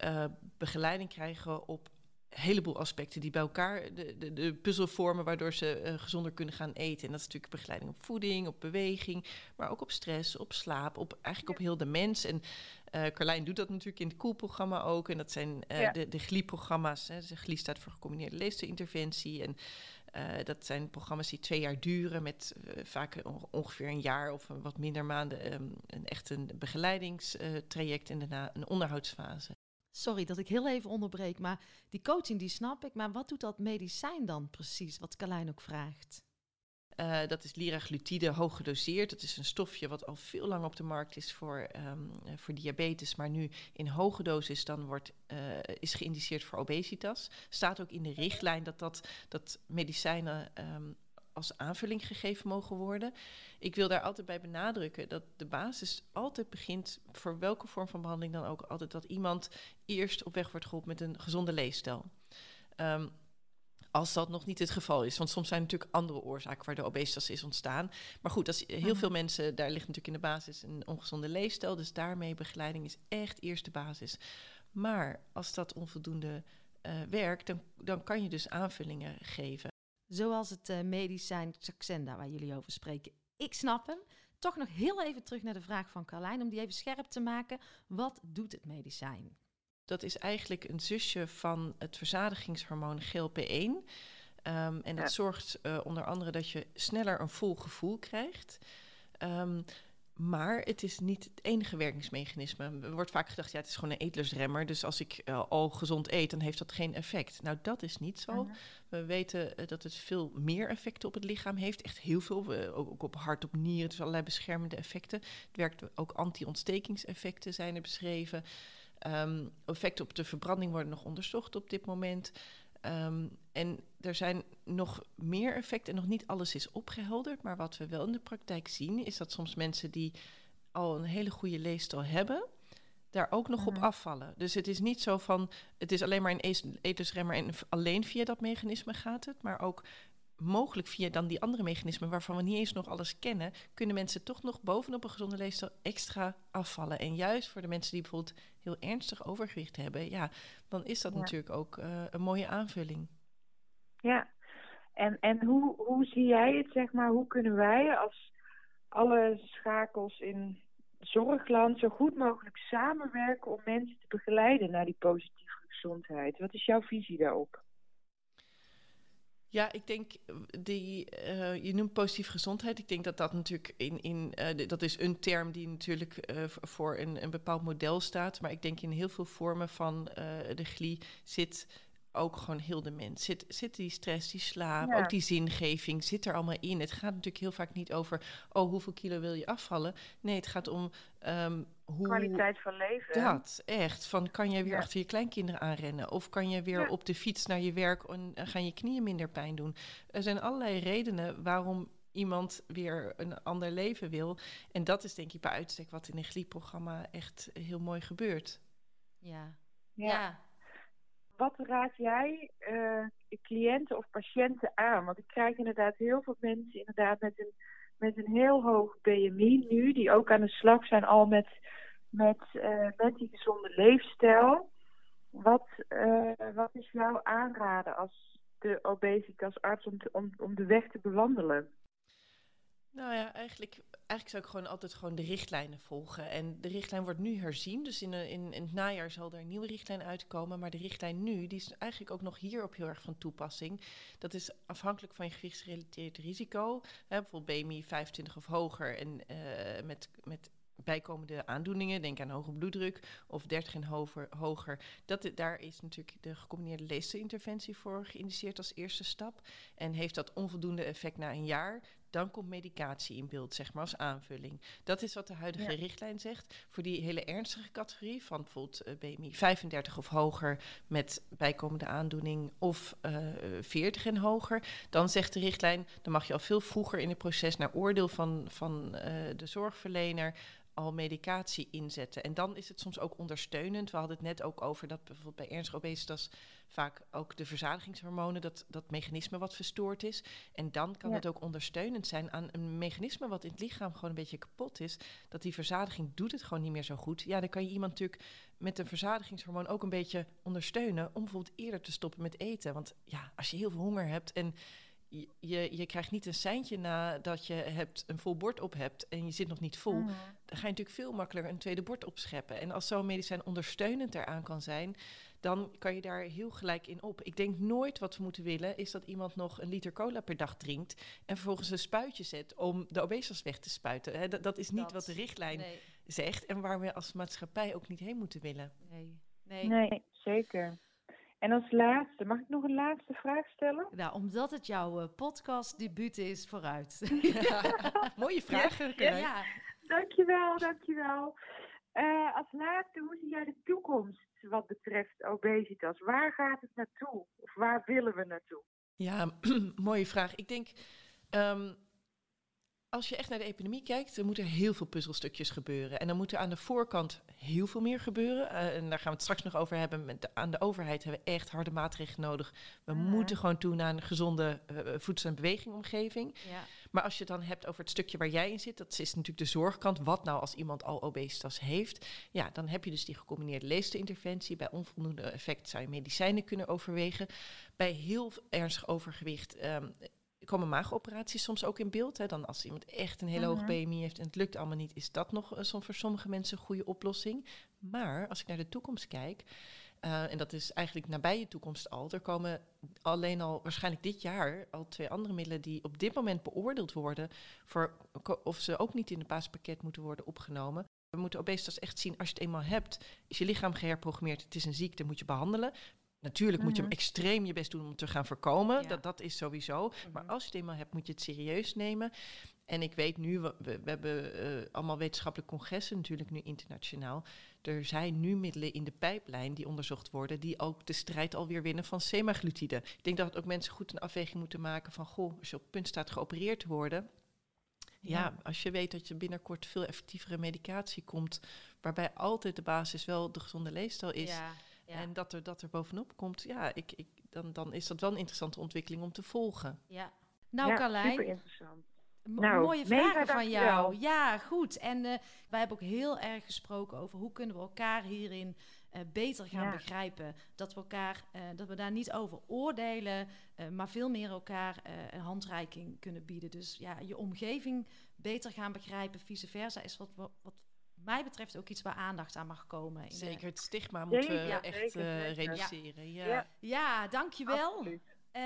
uh, begeleiding krijgen op heleboel aspecten die bij elkaar de, de, de puzzel vormen, waardoor ze uh, gezonder kunnen gaan eten. En dat is natuurlijk begeleiding op voeding, op beweging, maar ook op stress, op slaap, op eigenlijk op heel de mens. En uh, Carlijn doet dat natuurlijk in het Cool-programma ook. En dat zijn uh, ja. de, de GLI-programma's. Dus GLI staat voor gecombineerde leefstijlinterventie. En uh, dat zijn programma's die twee jaar duren, met uh, vaak ongeveer een jaar of wat minder maanden um, een echt een begeleidingstraject en daarna een onderhoudsfase. Sorry dat ik heel even onderbreek, maar die coaching die snap ik. Maar wat doet dat medicijn dan precies, wat Carlijn ook vraagt? Uh, dat is liraglutide hoog gedoseerd. Dat is een stofje wat al veel lang op de markt is voor, um, voor diabetes, maar nu in hoge dosis dan wordt, uh, is geïndiceerd voor obesitas. Staat ook in de richtlijn dat, dat, dat medicijnen um, als aanvulling gegeven mogen worden. Ik wil daar altijd bij benadrukken dat de basis altijd begint, voor welke vorm van behandeling dan ook, altijd dat iemand eerst op weg wordt geholpen met een gezonde leefstijl. Um, als dat nog niet het geval is. Want soms zijn er natuurlijk andere oorzaken waar de obesitas is ontstaan. Maar goed, is heel veel mensen, daar ligt natuurlijk in de basis een ongezonde leefstijl. Dus daarmee begeleiding is echt eerst de basis. Maar als dat onvoldoende uh, werkt, dan, dan kan je dus aanvullingen geven. Zoals het uh, medicijn Saxenda waar jullie over spreken. Ik snap hem. Toch nog heel even terug naar de vraag van Carlijn, om die even scherp te maken. Wat doet het medicijn? Dat is eigenlijk een zusje van het verzadigingshormoon GLP-1. Um, en dat ja. zorgt uh, onder andere dat je sneller een vol gevoel krijgt. Um, maar het is niet het enige werkingsmechanisme. Er wordt vaak gedacht, ja, het is gewoon een eetlusremmer. Dus als ik uh, al gezond eet, dan heeft dat geen effect. Nou, dat is niet zo. Uh -huh. We weten uh, dat het veel meer effecten op het lichaam heeft. Echt heel veel. Ook, ook, op hart, op nieren. Dus allerlei beschermende effecten. Het werkt ook anti-ontstekingseffecten zijn er beschreven. Um, effecten op de verbranding worden nog onderzocht op dit moment. Um, en er zijn nog meer effecten en nog niet alles is opgehelderd. Maar wat we wel in de praktijk zien, is dat soms mensen die al een hele goede leefstijl hebben, daar ook nog op afvallen. Dus het is niet zo van, het is alleen maar een etensremmer en alleen via dat mechanisme gaat het. Maar ook mogelijk via dan die andere mechanismen waarvan we niet eens nog alles kennen, kunnen mensen toch nog bovenop een gezonde leefstijl extra afvallen. En juist voor de mensen die bijvoorbeeld heel ernstig overgewicht hebben, ja, dan is dat ja. natuurlijk ook uh, een mooie aanvulling. Ja, En, en hoe, hoe zie jij het, zeg maar, hoe kunnen wij als alle schakels in zorgland zo goed mogelijk samenwerken om mensen te begeleiden naar die positieve gezondheid? Wat is jouw visie daarop? Ja, ik denk, die, uh, je noemt positieve gezondheid. Ik denk dat dat natuurlijk in, in uh, dat is een term die natuurlijk voor een, een bepaald model staat. Maar ik denk in heel veel vormen van de GLI zit ook gewoon heel de mens. Zit, zit die stress, die slaap, ook die zingeving, zit er allemaal in. Het gaat natuurlijk heel vaak niet over, oh, hoeveel kilo wil je afvallen? Nee, het gaat om um, hoe... Kwaliteit van leven. Dat, echt. Van, kan jij weer achter je kleinkinderen aanrennen? Of kan je weer op de fiets naar je werk en gaan je knieën minder pijn doen? Er zijn allerlei redenen waarom iemand weer een ander leven wil. En dat is denk ik bij uitstek wat in een GLI-programma echt heel mooi gebeurt. Ja. ja wat raad jij uh, cliënten of patiënten aan? Want ik krijg inderdaad heel veel mensen inderdaad met een, met een heel hoog BMI nu, die ook aan de slag zijn al met, met, uh, met die gezonde leefstijl. Wat, uh, wat is jouw aanraden als de obesitasarts om, om, om de weg te bewandelen? Nou ja, eigenlijk, eigenlijk zou ik gewoon altijd gewoon de richtlijnen volgen. En de richtlijn wordt nu herzien. Dus in, in, in het najaar zal er een nieuwe richtlijn uitkomen. Maar de richtlijn nu, die is eigenlijk ook nog hierop heel erg van toepassing. Dat is afhankelijk van je gewichtsgerelateerd risico. Hè, bijvoorbeeld BMI 25 of hoger en uh, met, met bijkomende aandoeningen, denk aan hoge bloeddruk of 30 en hoger. Dat, daar is natuurlijk de gecombineerde leesteninterventie voor geïndiceerd als eerste stap. En heeft dat onvoldoende effect na een jaar, dan komt medicatie in beeld, zeg maar, als aanvulling. Dat is wat de huidige richtlijn zegt. Voor die hele ernstige categorie van bijvoorbeeld uh, BMI 35 of hoger met bijkomende aandoening of uh, eh, 40 en hoger, dan zegt de richtlijn, dan mag je al veel vroeger in het proces naar oordeel van, van uh, de zorgverlener al medicatie inzetten. En dan is het soms ook ondersteunend. We hadden het net ook over dat bijvoorbeeld bij ernstige obesitas vaak ook de verzadigingshormonen, dat, dat mechanisme wat verstoord is. En dan kan het ook ondersteunend zijn aan een mechanisme wat in het lichaam gewoon een beetje kapot is. Dat die verzadiging doet het gewoon niet meer zo goed. Ja, dan kan je iemand natuurlijk met een verzadigingshormoon ook een beetje ondersteunen om bijvoorbeeld eerder te stoppen met eten. Want ja, als je heel veel honger hebt en je, je krijgt niet een seintje nadat je hebt, een vol bord op hebt en je zit nog niet vol. Mhm. Dan ga je natuurlijk veel makkelijker een tweede bord opscheppen. En als zo'n medicijn ondersteunend eraan kan zijn, dan kan je daar heel gelijk in op. Ik denk nooit wat we moeten willen, is dat iemand nog een liter cola per dag drinkt en vervolgens een spuitje zet om de obesitas weg te spuiten. dat, dat, is niet wat de richtlijn zegt en waar we als maatschappij ook niet heen moeten willen. Nee, nee. nee zeker. En als laatste, mag ik nog een laatste vraag stellen? Nou, omdat het jouw uh, podcastdebuut is, vooruit. Mooie vraag. Ja, ja, ja. Dankjewel, dankjewel. Uh, als laatste, hoe zie jij de toekomst wat betreft obesitas? Waar gaat het naartoe? Of waar willen we naartoe? Ja, mooie vraag. Ik denk, um, als je echt naar de epidemie kijkt, dan moeten er heel veel puzzelstukjes gebeuren. En dan moet er aan de voorkant heel veel meer gebeuren. Uh, en daar gaan we het straks nog over hebben. Met de, aan de overheid hebben we echt harde maatregelen nodig. We mhm. moeten gewoon toe naar een gezonde uh, voedsel- en bewegingomgeving. Ja. Maar als je het dan hebt over het stukje waar jij in zit, dat is natuurlijk de zorgkant. Wat nou als iemand al obesitas heeft? Ja, dan heb je dus die gecombineerde leefterinterventie. Bij onvoldoende effect zou je medicijnen kunnen overwegen. Bij heel ernstig overgewicht um, komen maagoperaties soms ook in beeld. Hè? Dan als iemand echt een hele hoge mhm. BMI heeft en het lukt allemaal niet, is dat nog uh, voor sommige mensen een goede oplossing. Maar als ik naar de toekomst kijk, uh, en dat is eigenlijk nabije toekomst al, er komen alleen al waarschijnlijk dit jaar al twee andere middelen die op dit moment beoordeeld worden voor of ze ook niet in het basispakket moeten worden opgenomen. We moeten obesitas echt zien, als je het eenmaal hebt, is je lichaam geherprogrammeerd, het is een ziekte, moet je behandelen. Natuurlijk moet je hem extreem je best doen om te gaan voorkomen. Dat, dat is sowieso. Mhm. Maar als je het eenmaal hebt, moet je het serieus nemen. En ik weet nu, we, we, hebben uh, allemaal wetenschappelijke congressen, natuurlijk nu internationaal. Er zijn nu middelen in de pijplijn die onderzocht worden, die ook de strijd alweer winnen van semaglutide. Ik denk dat ook mensen goed een afweging moeten maken van, goh, als je op het punt staat geopereerd te worden, ja. ja. als je weet dat je binnenkort veel effectievere medicatie komt, waarbij altijd de basis wel de gezonde leefstijl is. Ja en dat er, dat er bovenop komt, ja, ik, ik, dan, dan is dat wel een interessante ontwikkeling om te volgen. Ja, nou ja, super interessant. Nou, mooie vragen van jou. Ja, goed. En uh, wij hebben ook heel erg gesproken over hoe kunnen we elkaar hierin beter gaan begrijpen. Dat we elkaar, dat we daar niet over oordelen, maar veel meer elkaar een handreiking kunnen bieden. Dus ja, je omgeving beter gaan begrijpen, vice versa, is wat, wat, wat mij betreft ook iets waar aandacht aan mag komen. In zeker, het stigma moeten we echt uh, reduceren. Ja. Ja. ja, dankjewel. Absoluut. Um,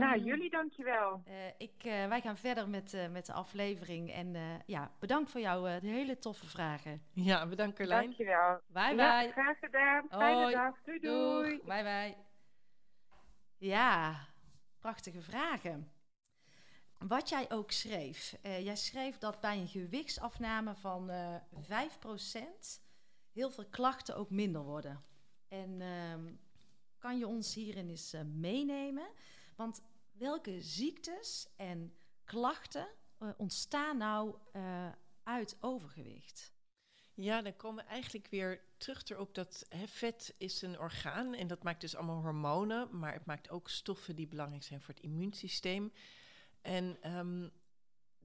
nou, jullie dankjewel. Uh, ik, uh, wij gaan verder met, uh, met de aflevering. En ja, bedankt voor jouw hele toffe vragen. Ja, bedankt Carlijn. Dankjewel. Bye bye. Ja, graag gedaan. Fijne dag. Doei doei. Bye bye. Ja, prachtige vragen. Wat jij ook schreef. jij schreef dat bij een gewichtsafname van 5% heel veel klachten ook minder worden. En ehm, kan je ons hierin eens uh, meenemen? Want welke ziektes en klachten uh, ontstaan nou uh, uit overgewicht? Ja, dan komen we eigenlijk weer terug erop dat hè, vet is een orgaan en dat maakt dus allemaal hormonen, maar het maakt ook stoffen die belangrijk zijn voor het immuunsysteem. En um,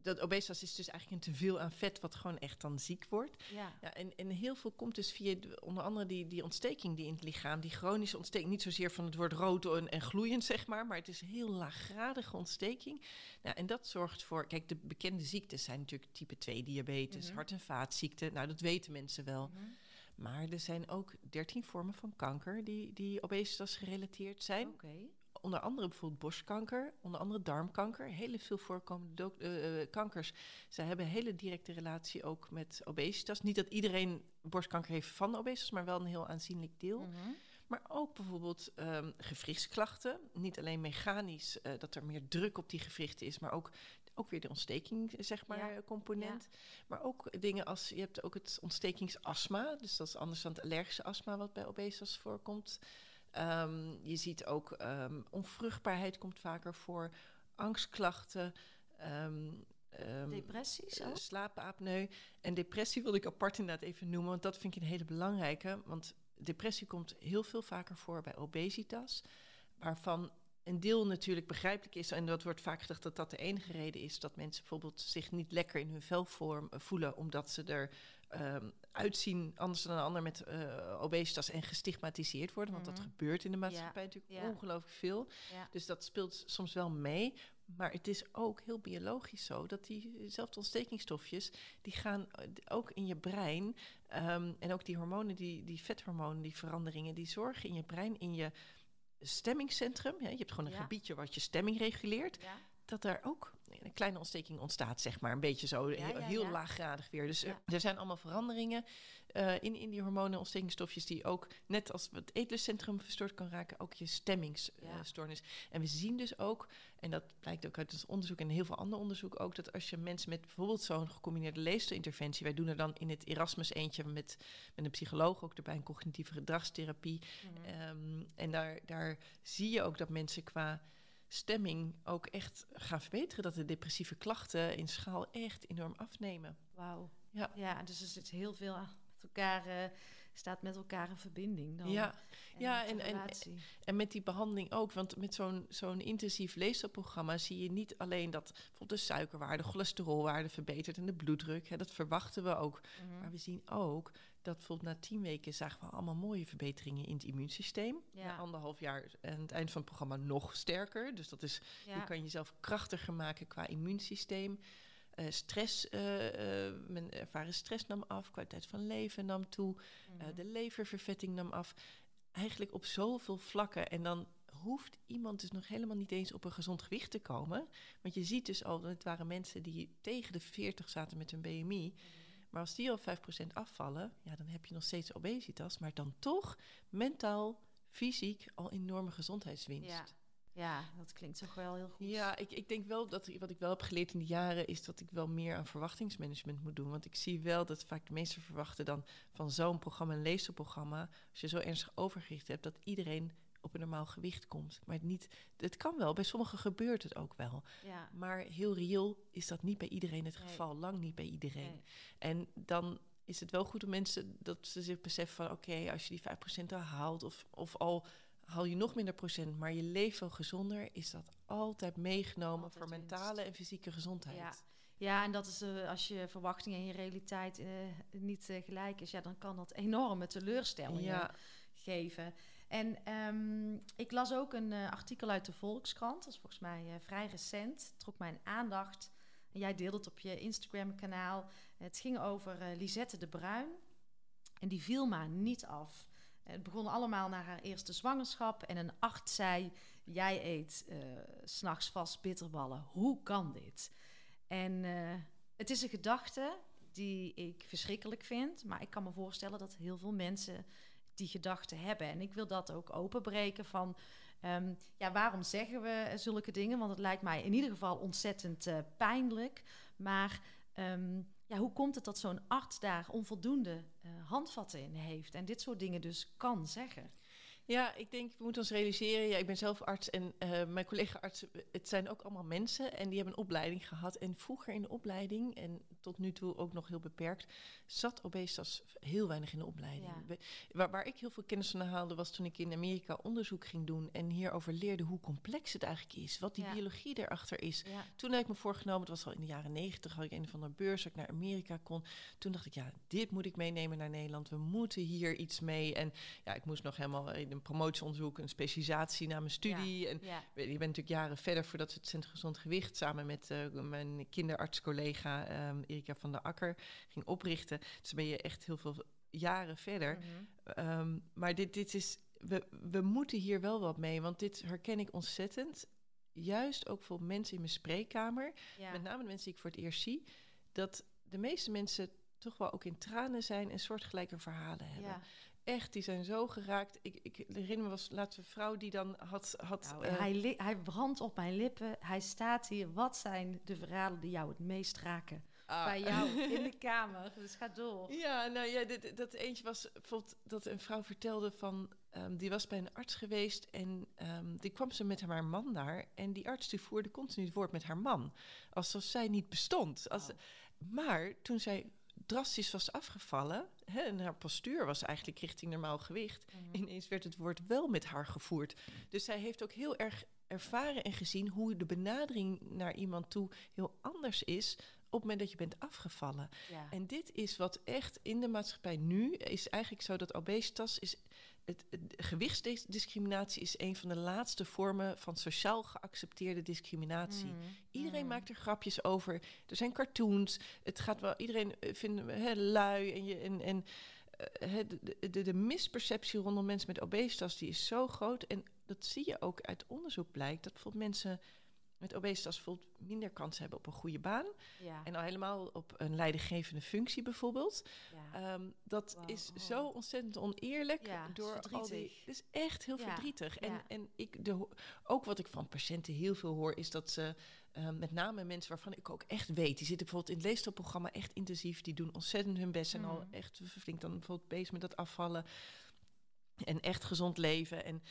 dat obesitas is dus eigenlijk een teveel aan vet, wat gewoon echt dan ziek wordt. Ja. ja en, en heel veel komt dus via onder andere die, die ontsteking die in het lichaam, die chronische ontsteking. Niet zozeer van het woord rood en, en gloeiend, zeg maar, maar het is heel laaggradige ontsteking. Nou, en dat zorgt voor, kijk, de bekende ziektes zijn natuurlijk type 2 diabetes, mhm. hart- en vaatziekten. Nou, dat weten mensen wel. Mhm. Maar er zijn ook 13 vormen van kanker die, die obesitas gerelateerd zijn. Oké onder andere bijvoorbeeld borstkanker, onder andere darmkanker. Hele veel voorkomende uh, kankers. Ze hebben een hele directe relatie ook met obesitas. Niet dat iedereen borstkanker heeft van obesitas, maar wel een heel aanzienlijk deel. Mhm. Maar ook bijvoorbeeld um, gewrichtsklachten. Niet alleen mechanisch, uh, dat er meer druk op die gewrichten is, maar ook, ook weer de ontsteking, zeg maar, component. Maar ook dingen als, je hebt ook het ontstekingsastma. Dus dat is anders dan het allergische astma wat bij obesitas voorkomt. Um, je ziet ook um, onvruchtbaarheid komt vaker voor, angstklachten. Um, Depressies ook? Slaapapneu. En depressie wil ik apart inderdaad even noemen, want dat vind ik een hele belangrijke. Want depressie komt heel veel vaker voor bij obesitas, waarvan een deel natuurlijk begrijpelijk is, en dat wordt vaak gedacht dat dat de enige reden is dat mensen bijvoorbeeld zich niet lekker in hun vel vorm, eh, voelen, omdat ze er um, uitzien anders dan een ander met uh, obesitas en gestigmatiseerd worden. Want dat mhm. gebeurt in de maatschappij natuurlijk ongelooflijk veel. Dus dat speelt soms wel mee. Maar het is ook heel biologisch zo dat diezelfde ontstekingstofjes, die gaan eh, ook in je brein. Um, en ook die hormonen, die, die vethormonen, die veranderingen, die zorgen in je brein, in je stemmingscentrum. Ja, je hebt gewoon een gebiedje wat je stemming reguleert. Dat daar ook een kleine ontsteking ontstaat, zeg maar. Een beetje zo, heel, laaggradig weer. Dus er zijn allemaal veranderingen uh, in, in die hormonen, ontstekingstofjes... die ook, net als het eetluscentrum verstoord kan raken... ook je stemmingsstoornis. en we zien dus ook, en dat blijkt ook uit het onderzoek... en heel veel ander onderzoek ook... dat als je mensen met bijvoorbeeld zo'n gecombineerde leefstijlinterventie... wij doen er dan in het Erasmus eentje met, met een psycholoog... ook erbij een cognitieve gedragstherapie. Mm en daar, daar zie je ook dat mensen qua stemming ook echt gaan verbeteren. Dat de depressieve klachten in schaal echt enorm afnemen. Wauw. Ja. ja, dus er zit heel veel met elkaar, uh, staat met elkaar in verbinding. Dan. Ja, en ja en, en, en met die behandeling ook. Want met zo'n zo'n intensief leefstijlprogramma zie je niet alleen dat bijvoorbeeld de suikerwaarde, cholesterolwaarde verbetert en de bloeddruk. Hè, dat verwachten we ook. Mhm. Maar we zien ook dat bijvoorbeeld na tien weken zagen we allemaal mooie verbeteringen in het immuunsysteem. Ja. Na anderhalf jaar aan het eind van het programma nog sterker. Dus dat is, je kan jezelf krachtiger maken qua immuunsysteem. Uh, stress, uh, uh, men ervaren stress nam af, kwaliteit van leven nam toe, mhm. de leververvetting nam af. Eigenlijk op zoveel vlakken. En dan hoeft iemand dus nog helemaal niet eens op een gezond gewicht te komen. Want je ziet dus al, het waren mensen die tegen de 40 zaten met hun BMI. Mhm. Maar als die al 5% afvallen, ja, dan heb je nog steeds obesitas, maar dan toch mentaal, fysiek al enorme gezondheidswinst. Ja. Ja, dat klinkt toch wel heel goed. Ja, ik, ik denk wel dat wat ik wel heb geleerd in de jaren is dat ik wel meer aan verwachtingsmanagement moet doen. Want ik zie wel dat vaak de meesten verwachten dan van zo'n programma, een leesprogramma, als je zo ernstig overgewicht hebt, dat iedereen op een normaal gewicht komt. Maar het, niet, het kan wel, bij sommigen gebeurt het ook wel. Ja. Maar heel reëel is dat niet bij iedereen het geval, lang niet bij iedereen. En dan is het wel goed om mensen dat ze zich beseffen van oké, als je die 5% al haalt of, of al haal je nog minder procent, maar je leeft wel gezonder, is dat altijd meegenomen voor mentale en fysieke gezondheid. Ja. Ja, en dat is uh, als je verwachting en je realiteit uh, niet uh, gelijk is, ja, dan kan dat enorme teleurstellingen geven. En ehm, ik las ook een artikel uit de Volkskrant, dat is volgens mij vrij recent, trok mijn aandacht. En jij deelde het op je Instagram-kanaal. Het ging over Lisette de Bruin. En die viel maar niet af. Het begon allemaal na haar eerste zwangerschap. En een arts zei: Jij eet uh, s'nachts vast bitterballen. Hoe kan dit? En uh, het is een gedachte die ik verschrikkelijk vind. Maar ik kan me voorstellen dat heel veel mensen die gedachten hebben. En ik wil dat ook openbreken van... Um, ja, waarom zeggen we zulke dingen? Want het lijkt mij in ieder geval ontzettend pijnlijk. Maar um, ja, hoe komt het dat zo'n arts daar onvoldoende uh, handvatten in heeft... en dit soort dingen dus kan zeggen? Ja, ik denk, we moeten ons realiseren. Ja, ik ben zelf arts en uh, mijn collega-artsen, het zijn ook allemaal mensen en die hebben een opleiding gehad. En vroeger in de opleiding, en tot nu toe ook nog heel beperkt, zat obesitas heel weinig in de opleiding. Ja. Waar, waar, ik heel veel kennis van haalde, was toen ik in Amerika onderzoek ging doen en hierover leerde hoe complex het eigenlijk is, wat die ja. biologie erachter is. Ja. Toen heb ik me voorgenomen, het was al in de jaren negentig, had ik een van de beurs, dat ik naar Amerika kon. Toen dacht ik, ja, dit moet ik meenemen naar Nederland. We moeten hier iets mee. En ja, ik moest nog helemaal in een promotieonderzoek, een specialisatie na mijn studie. en je bent natuurlijk jaren verder voordat we het Centrum Gezond Gewicht samen met uh, mijn kinderartscollega um, Erika van der Akker ging oprichten. Dus ben je echt heel veel jaren verder. Mm -hmm. um, maar dit, dit is, we, we moeten hier wel wat mee, want dit herken ik ontzettend. Juist ook voor mensen in mijn spreekkamer, ja. met name de mensen die ik voor het eerst zie, dat de meeste mensen toch wel ook in tranen zijn en soortgelijke verhalen hebben. Ja echt, die zijn zo geraakt. Ik, ik herinner me was laatst een vrouw die dan had... had nou, uh, hij, hij brandt op mijn lippen. Hij staat hier. Wat zijn de verhalen die jou het meest raken? Ah. Bij jou in de kamer. Dus ga door. Ja, nou ja, dit, dat eentje was bijvoorbeeld dat een vrouw vertelde van... Um, die was bij een arts geweest en um, die kwam ze met haar man daar. En die arts die voerde continu het woord met haar man. Alsof zij niet bestond. Als, oh. Maar toen zij drastisch was afgevallen. Hè, en haar postuur was eigenlijk richting normaal gewicht. Mm. Ineens werd het woord wel met haar gevoerd. Dus zij heeft ook heel erg ervaren en gezien hoe de benadering naar iemand toe heel anders is op het moment dat je bent afgevallen. Ja. En dit is wat echt in de maatschappij nu is eigenlijk zo dat obesitas is het, het, gewichtsdiscriminatie is een van de laatste vormen van sociaal geaccepteerde discriminatie. Mm. Iedereen mm. maakt er grapjes over. Er zijn cartoons. Het gaat wel. Iedereen vindt he, lui en je en. en de, de, de, misperceptie rondom mensen met obesitas die is zo groot. En dat zie je ook uit onderzoek blijkt. Dat bijvoorbeeld mensen met obesitas bijvoorbeeld minder kans hebben op een goede baan. Ja. En al helemaal op een leidinggevende functie bijvoorbeeld. Ja. Um, dat wow. is zo ontzettend oneerlijk. Ja, door al die. Het is echt heel verdrietig. En, en ik, de, ook wat ik van patiënten heel veel hoor, is dat ze. Um, met name mensen waarvan ik ook echt weet, die zitten bijvoorbeeld in het leestelprogramma echt intensief, die doen ontzettend hun best en al mm. echt flink dan bijvoorbeeld bezig met dat afvallen en echt gezond leven. En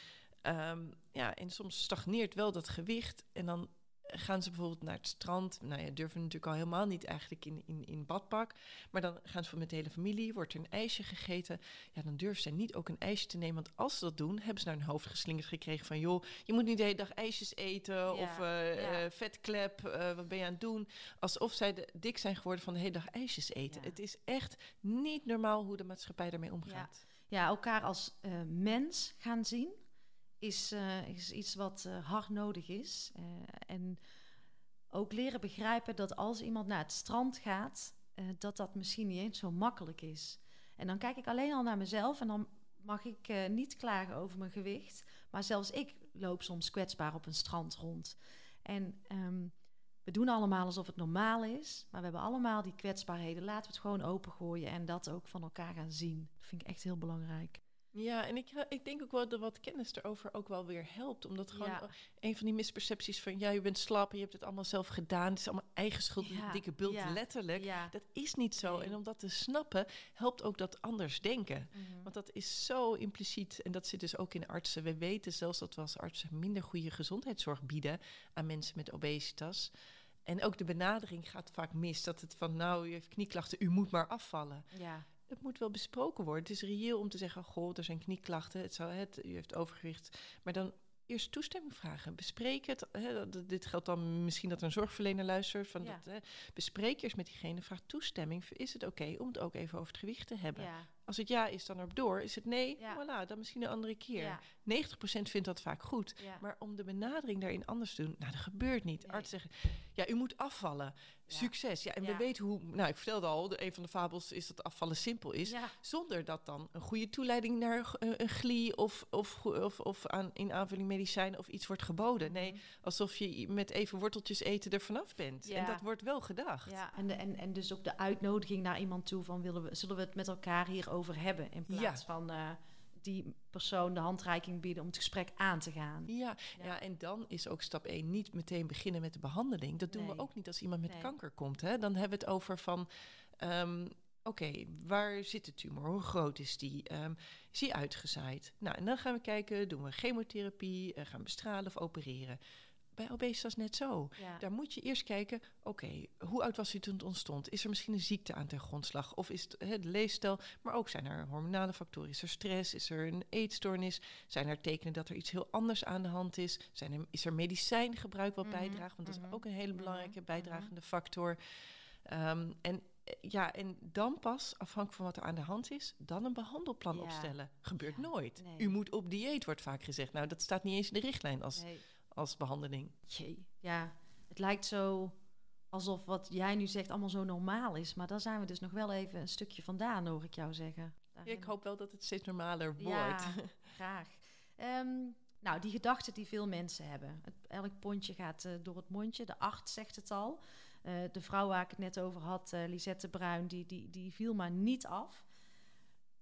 um, ja, en soms stagneert wel dat gewicht en dan gaan ze bijvoorbeeld naar het strand. Nou ja, durven natuurlijk al helemaal niet eigenlijk in, in, in badpak. Maar dan gaan ze met de hele familie, wordt er een ijsje gegeten. Ja, dan durven ze niet ook een ijsje te nemen. Want als ze dat doen, hebben ze naar hun hoofd geslingerd gekregen van... joh, je moet niet de hele dag ijsjes eten ja, of uh, ja. uh, vetklep, uh, wat ben je aan het doen? Alsof zij de, dik zijn geworden van de hele dag ijsjes eten. Ja. Het is echt niet normaal hoe de maatschappij daarmee omgaat. Ja, elkaar als mens gaan zien is, uh, is iets wat uh, hard nodig is. Uh, en ook leren begrijpen dat als iemand naar het strand gaat, dat dat misschien niet eens zo makkelijk is. En dan kijk ik alleen al naar mezelf en dan mag ik niet klagen over mijn gewicht. Maar zelfs ik loop soms kwetsbaar op een strand rond. En um, we doen allemaal alsof het normaal is, maar we hebben allemaal die kwetsbaarheden. Laten we het gewoon opengooien en dat ook van elkaar gaan zien. Dat vind ik echt heel belangrijk. Ja, en ik, ik denk ook wel dat wat kennis erover ook wel weer helpt. Omdat gewoon ja. een van die mispercepties van... ja, je bent slap en je hebt het allemaal zelf gedaan. Het is allemaal eigen schuld, ja. dikke bult, ja. letterlijk. Dat is niet zo. Nee. En om dat te snappen, helpt ook dat anders denken. Mm -hmm. Want dat is zo impliciet. En dat zit dus ook in artsen. We weten zelfs dat we als artsen minder goede gezondheidszorg bieden... aan mensen met obesitas... En ook de benadering gaat vaak mis. Dat het van, nou, u heeft knieklachten, u moet maar afvallen. Ja het moet wel besproken worden. Het is reëel om te zeggen, goh, er zijn knieklachten, het zou het, u heeft overgewicht. Maar dan eerst toestemming vragen. Bespreek het. Hè, dit geldt dan misschien dat een zorgverlener luistert. Van ja. dat, hè, bespreek eerst met diegene, vraag toestemming. Is het oké okay om het ook even over het gewicht te hebben? Ja. Als het ja is, dan erop door. Is het nee, voilà, dan misschien een andere keer. 90% vindt dat vaak goed. Maar om de benadering daarin anders te doen, nou, dat gebeurt niet. Nee. Artsen zeggen, ja, u moet afvallen. Succes. Ja, en we weten hoe, nou, ik vertelde al, de, een van de fabels is dat afvallen simpel is. Zonder dat dan een goede toeleiding naar een, glie of, of, of, of aan, in aanvulling medicijnen of iets wordt geboden. Nee, mhm. alsof je met even worteltjes eten er vanaf bent. En dat wordt wel gedacht. Ja, en, de, en, en dus ook de uitnodiging naar iemand toe van willen we, zullen we het met elkaar hierover hebben in plaats van. Uh, die persoon de handreiking bieden om het gesprek aan te gaan. Ja, ja. en dan is ook stap 1 niet meteen beginnen met de behandeling. Dat doen we ook niet als iemand met kanker komt. Hè? Dan hebben we het over van... Um, Oké, waar zit de tumor? Hoe groot is die? Um, is die uitgezaaid? Nou, en dan gaan we kijken, doen we chemotherapie, uh, gaan we bestralen of opereren? Bij obesitas net zo. Daar moet je eerst kijken, oké, hoe oud was u toen het ontstond? Is er misschien een ziekte aan ten grondslag? Of is het leefstijl? Maar ook zijn er hormonale factoren? Is er stress? Is er een eetstoornis? Zijn er tekenen dat er iets heel anders aan de hand is? Zijn er, is er medicijngebruik wat mhm, bijdraagt? Want dat is mhm, ook een hele mhm, belangrijke bijdragende factor. Um, en eh, ja, en dan pas, afhankelijk van wat er aan de hand is, dan een behandelplan opstellen. Gebeurt nooit. U moet op dieet, wordt vaak gezegd. Nou, dat staat niet eens in de richtlijn als, als behandeling. Jee, ja, het lijkt zo alsof wat jij nu zegt allemaal zo normaal is. Maar daar zijn we dus nog wel even een stukje vandaan, hoor ik jou zeggen. ik hoop wel dat het steeds normaler wordt. Ja, graag. Ehm, nou, die gedachten die veel mensen hebben. Het, elk pondje gaat uh, door het mondje. De acht zegt het al. Uh, de vrouw waar ik het net over had, uh, Lisette Bruin, die, die, die viel maar niet af.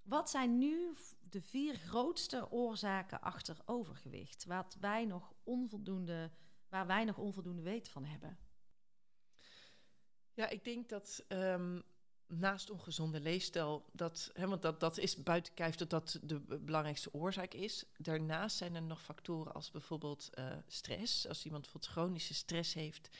Wat zijn nu de vier grootste oorzaken achter overgewicht, wat wij nog onvoldoende, waar wij nog onvoldoende weet van hebben? Ja, ik denk dat um, naast ongezonde leefstijl, dat, hè, want dat, dat is buiten kijf dat dat de belangrijkste oorzaak is. Daarnaast zijn er nog factoren als bijvoorbeeld uh, stress. Als iemand bijvoorbeeld chronische stress heeft,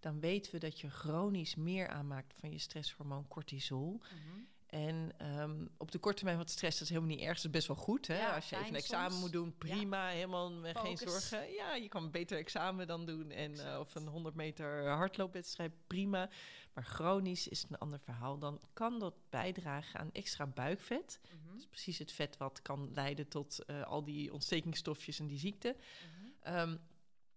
dan weten we dat je chronisch meer aanmaakt van je stresshormoon cortisol. Mm en um, op de korte termijn wat stress, dat is helemaal niet erg. Dat is best wel goed. Hè? Als je even een examen moet doen, prima. Helemaal geen zorgen. Ja, je kan een beter examen dan doen. En, uh, of een 100 meter hardloopwedstrijd, prima. Maar chronisch is het een ander verhaal. Dan kan dat bijdragen aan extra buikvet. Mm Dat is precies het vet wat kan leiden tot uh, al die ontstekingsstofjes en die ziekte. Mm -hmm. um,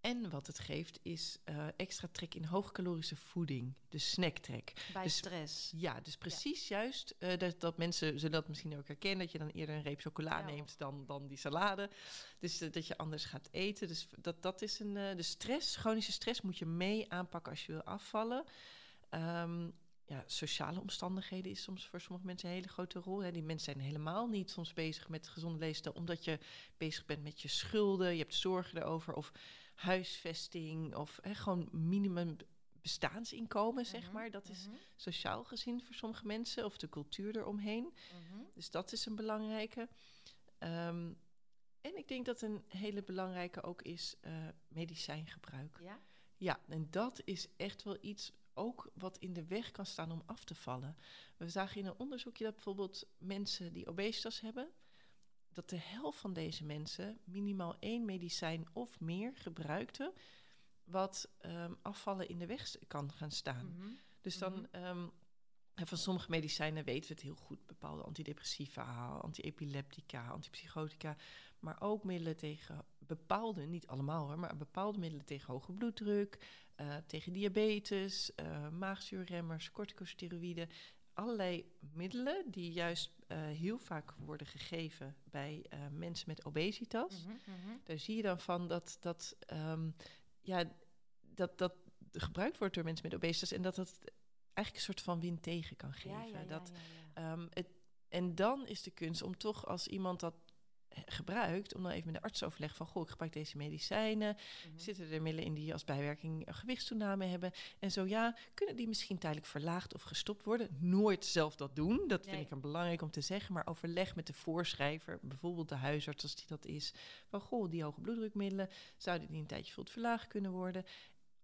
en wat het geeft is uh, extra trek in hoogcalorische voeding, de snacktrek. Bij dus, stress. Ja, dus precies juist uh, dat, dat mensen zullen dat misschien ook herkennen, dat je dan eerder een reep chocola neemt dan, dan die salade. Dus uh, dat je anders gaat eten. Dus dat, dat is een. de stress, chronische stress moet je mee aanpakken als je wil afvallen. Um, ja, sociale omstandigheden is soms voor sommige mensen een hele grote rol. Hè. Die mensen zijn helemaal niet soms bezig met gezonde leefstijl, omdat je bezig bent met je schulden, je hebt zorgen erover, of huisvesting, of hè, gewoon minimum bestaansinkomen, zeg mhm, maar. Dat is mhm. sociaal gezien voor sommige mensen, of de cultuur eromheen. Mhm. Dus dat is een belangrijke. Um, en ik denk dat een hele belangrijke ook is uh, medicijngebruik. Ja? Ja, en dat is echt wel iets ook wat in de weg kan staan om af te vallen. We zagen in een onderzoekje dat bijvoorbeeld mensen die obesitas hebben, dat de helft van deze mensen minimaal één medicijn of meer gebruikte, wat um, afvallen in de weg kan gaan staan. Mhm. Dus dan. Um, van sommige medicijnen weten we het heel goed. Bepaalde antidepressiva, antiepileptica, antipsychotica. Maar ook middelen tegen bepaalde, niet allemaal hoor, maar bepaalde middelen tegen hoge bloeddruk, uh, tegen diabetes, uh, maagzuurremmers, corticosteroïden. Allerlei middelen die juist uh, heel vaak worden gegeven bij mensen met obesitas. Mm -hmm. Daar zie je dan van dat dat, um, ja, dat dat gebruikt wordt door mensen met obesitas en dat dat eigenlijk een soort van win tegen kan geven. Ja, ja, dat, um, het, en dan is de kunst om toch als iemand dat gebruikt, om dan even met de arts overleg van, goh, ik gebruik deze medicijnen, mhm. zitten er middelen in die als bijwerking een gewichtstoename hebben? En zo ja, kunnen die misschien tijdelijk verlaagd of gestopt worden? Nooit zelf dat doen, dat vind ik een belangrijk om te zeggen, maar overleg met de voorschrijver, bijvoorbeeld de huisarts als die dat is, van goh, die hoge bloeddrukmiddelen, zouden die een tijdje verlaagd kunnen worden?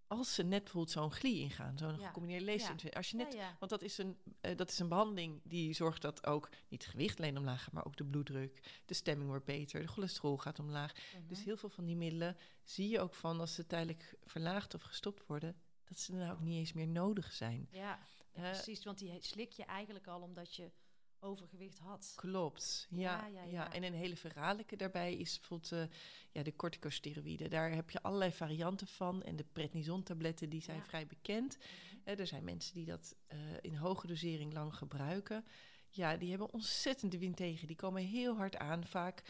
Als ze net bijvoorbeeld zo'n glie ingaan, zo'n ja. gecombineerde leefstijl. Als je net, want dat is, een, uh, dat is een behandeling die zorgt dat ook niet het gewicht alleen omlaag gaat, maar ook de bloeddruk, de stemming wordt beter, de cholesterol gaat omlaag. Mhm. Dus heel veel van die middelen zie je ook van als ze tijdelijk verlaagd of gestopt worden, dat ze dan ook niet eens meer nodig zijn. Ja, uh, precies, want die slik je eigenlijk al omdat je overgewicht had. Klopt, ja. ja, ja, En een hele verhaallijke daarbij is bijvoorbeeld uh, ja, de corticosteroïden. Daar heb je allerlei varianten van. En de prednison-tabletten, die zijn vrij bekend. Mhm. er zijn mensen die dat uh, in hoge dosering lang gebruiken. Ja, die hebben ontzettend de wind tegen. Die komen heel hard aan vaak.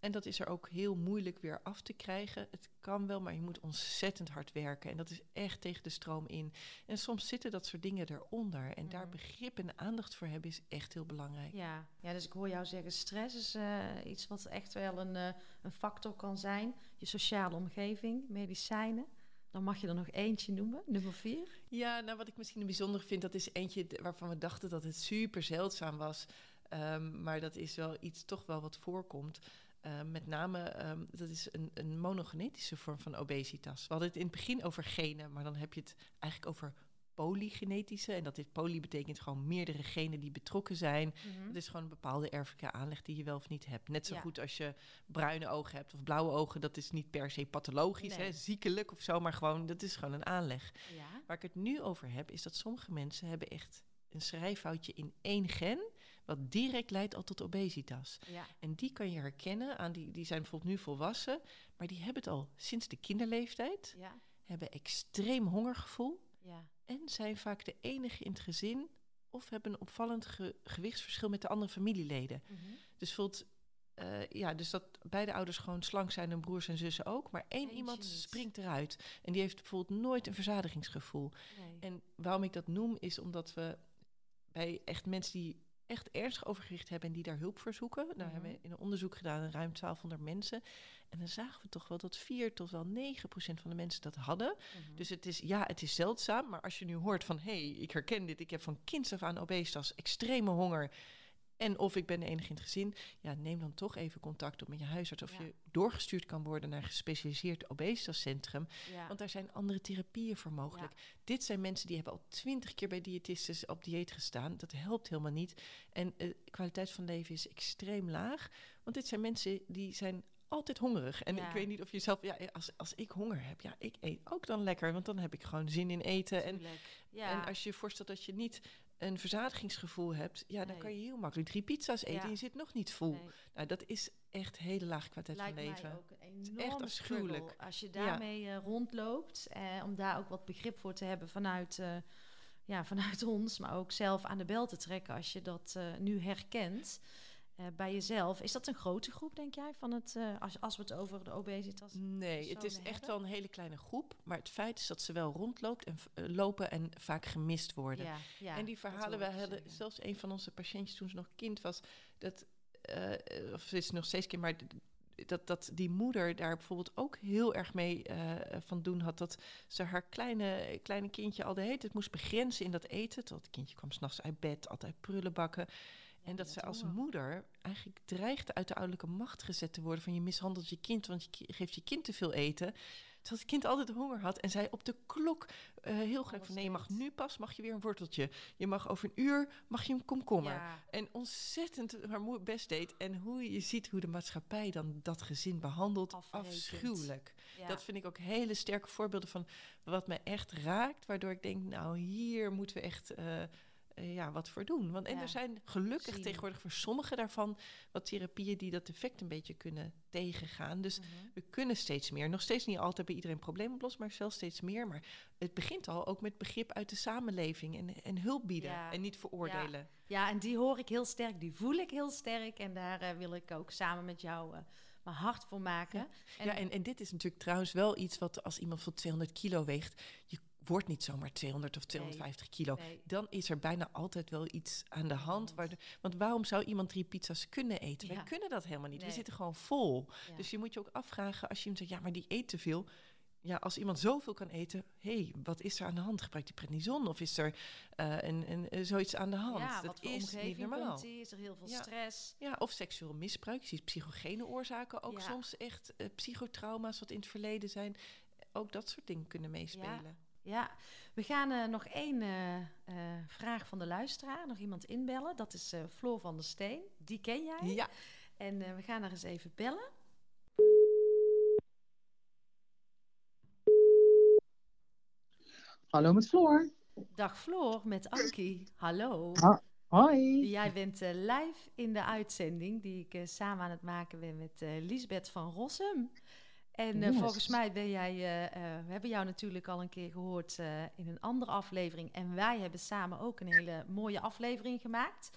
En dat is er ook heel moeilijk weer af te krijgen. Het kan wel, maar je moet ontzettend hard werken. En dat is echt tegen de stroom in. En soms zitten dat soort dingen eronder. En daar mhm. begrip en aandacht voor hebben is echt heel belangrijk. Ja, ja dus ik hoor jou zeggen, stress is uh, iets wat echt wel een, uh, een factor kan zijn. Je sociale omgeving, medicijnen. Dan mag je er nog eentje noemen, nummer vier. Ja, nou wat ik misschien bijzonder vind, dat is eentje waarvan we dachten dat het super zeldzaam was. Um, maar dat is wel iets toch wel wat voorkomt. Uh, met name, um, dat is een, een, monogenetische vorm van obesitas. We hadden het in het begin over genen, maar dan heb je het eigenlijk over polygenetische. En dat dit poly betekent gewoon meerdere genen die betrokken zijn. Mm Het is gewoon een bepaalde erfelijke aanleg die je wel of niet hebt. Net zo goed als je bruine ogen hebt of blauwe ogen. Dat is niet per se pathologisch, hè, ziekelijk of zo, maar gewoon, dat is gewoon een aanleg. Ja. Waar ik het nu over heb, is dat sommige mensen hebben echt een schrijffoutje in één gen wat direct leidt al tot obesitas. Ja. En die kan je herkennen aan die, die zijn bijvoorbeeld nu volwassen, maar die hebben het al sinds de kinderleeftijd, ja. hebben extreem hongergevoel ja. en zijn vaak de enige in het gezin of hebben een opvallend gewichtsverschil met de andere familieleden. Mm -hmm. Dus bijvoorbeeld uh, ja, dus dat beide ouders gewoon slank zijn en broers en zussen ook. Maar één iemand springt eruit. En die heeft bijvoorbeeld nooit een verzadigingsgevoel. Nee. En waarom ik dat noem, is omdat we bij echt mensen die echt ernstig overgewicht hebben en die daar hulp voor zoeken. Daar hebben we in een onderzoek gedaan aan ruim 1200 mensen. En dan zagen we toch wel dat 4 tot wel 9 procent van de mensen dat hadden. Mhm. Dus het is, ja, het is zeldzaam. Maar als je nu hoort van, hé, hey, ik herken dit. Ik heb van kinds af aan obesitas, extreme honger. En of ik ben de enige in het gezin, ja, neem dan toch even contact op met je huisarts. Of je doorgestuurd kan worden naar een gespecialiseerd obesitascentrum. Want daar zijn andere therapieën voor mogelijk. Dit zijn mensen die hebben al twintig keer bij diëtistes op dieet gestaan. Dat helpt helemaal niet. En de uh, kwaliteit van leven is extreem laag. Want dit zijn mensen die zijn altijd hongerig. En ik weet niet of je zelf, ja, als, als ik honger heb, ja, ik eet ook dan lekker, want dan heb ik gewoon zin in eten. En, ja. en als je je voorstelt dat je niet een verzadigingsgevoel hebt, ja, dan kan je heel makkelijk drie pizza's eten en je zit nog niet vol. Nou, dat is echt hele lage kwaliteit van leven. Mij ook een echt afschuwelijk. Als je daarmee uh, rondloopt, eh, om daar ook wat begrip voor te hebben vanuit, uh, ja, vanuit ons, maar ook zelf aan de bel te trekken als je dat uh, nu herkent. Uh, bij jezelf. Is dat een grote groep, denk jij, van het, uh, als, als we het over de obesitas Nee, het is echt wel een hele kleine groep. Maar het feit is dat ze wel rondloopt en uh, lopen en vaak gemist worden. Ja, ja, en die verhalen, we hadden zelfs een van onze patiëntjes toen ze nog kind was, dat, of ze is nog steeds kind, maar dat, dat die moeder daar bijvoorbeeld ook heel erg mee van doen had. Dat ze haar kleine, kleine kindje al de hele tijd moest begrenzen in dat eten. Tot het kindje kwam s'nachts uit bed, altijd prullen bakken. En dat ze als moeder eigenlijk dreigt uit de ouderlijke macht gezet te worden van je mishandelt je kind, want je geeft je kind te veel eten. Terwijl het kind altijd honger had en zij op de klok uh, heel gelijk van nee, je mag nu pas, mag je weer een worteltje. Je mag over een uur, mag je een komkommer. En ontzettend haar best deed. En hoe je ziet hoe de maatschappij dan dat gezin behandelt, afschuwelijk. Dat vind ik ook hele sterke voorbeelden van wat me echt raakt. Waardoor ik denk, nou hier moeten we echt... Uh, uh, ja, wat voor doen. Want, en er zijn gelukkig tegenwoordig voor sommige daarvan wat therapieën die dat effect een beetje kunnen tegengaan. Dus mhm. we kunnen steeds meer. Nog steeds niet altijd bij iedereen problemen oplossen, maar zelfs steeds meer. Maar het begint al ook met begrip uit de samenleving en, en hulp bieden en niet veroordelen. Ja. en die hoor ik heel sterk, die voel ik heel sterk. En daar uh, wil ik ook samen met jou uh, mijn hart voor maken. Ja, en, ja en, en dit is natuurlijk trouwens wel iets wat als iemand van 200 kilo weegt, je wordt niet zomaar 200 of 250 kilo. Dan is er bijna altijd wel iets aan de hand. Waar want waarom zou iemand drie pizza's kunnen eten? Wij kunnen dat helemaal niet. We zitten gewoon vol. Dus je moet je ook afvragen als je iemand zegt, ja, maar die eet te veel. Ja, als iemand zoveel kan eten, hé, hey, wat is er aan de hand? Gebruikt die prednison of is er uh, een, een, uh, zoiets aan de hand? Ja, dat is niet normaal. Is er heel veel stress? Ja, of seksueel misbruik. Je ziet psychogene oorzaken ook soms echt uh, psychotrauma's wat in het verleden zijn. Ook dat soort dingen kunnen meespelen. Ja, we gaan uh, nog één uh, uh, vraag van de luisteraar, nog iemand inbellen. Dat is Floor van der Steen. Die ken jij. Ja. En we gaan er eens even bellen. Hallo met Floor. Dag Floor, met Ankie. Hallo. Hoi. Jij bent uh, live in de uitzending die ik uh, samen aan het maken ben met uh, Lisbeth van Rossum. En yes. volgens mij ben jij, we hebben jou natuurlijk al een keer gehoord in een andere aflevering. En wij hebben samen ook een hele mooie aflevering gemaakt.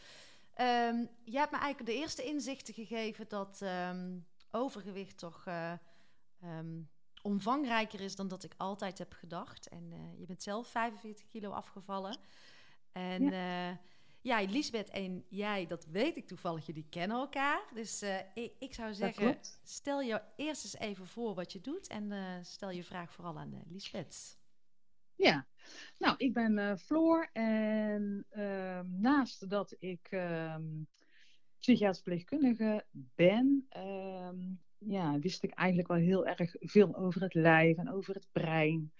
Um, jij hebt me eigenlijk de eerste inzichten gegeven dat um, overgewicht toch um, omvangrijker is dan dat ik altijd heb gedacht. En je bent zelf 45 kilo afgevallen. En ja. Ja, Lisbeth en jij, dat weet ik toevallig, jullie kennen elkaar. Dus uh, ik, ik, zou zeggen, stel je eerst eens even voor wat je doet en uh, stel je vraag vooral aan uh, Lisbeth. Ja, nou, ik ben Floor en ehm, naast dat ik um, psychiatrisch verpleegkundige ben, um, ja, wist ik eigenlijk wel heel erg veel over het lijf en over het brein.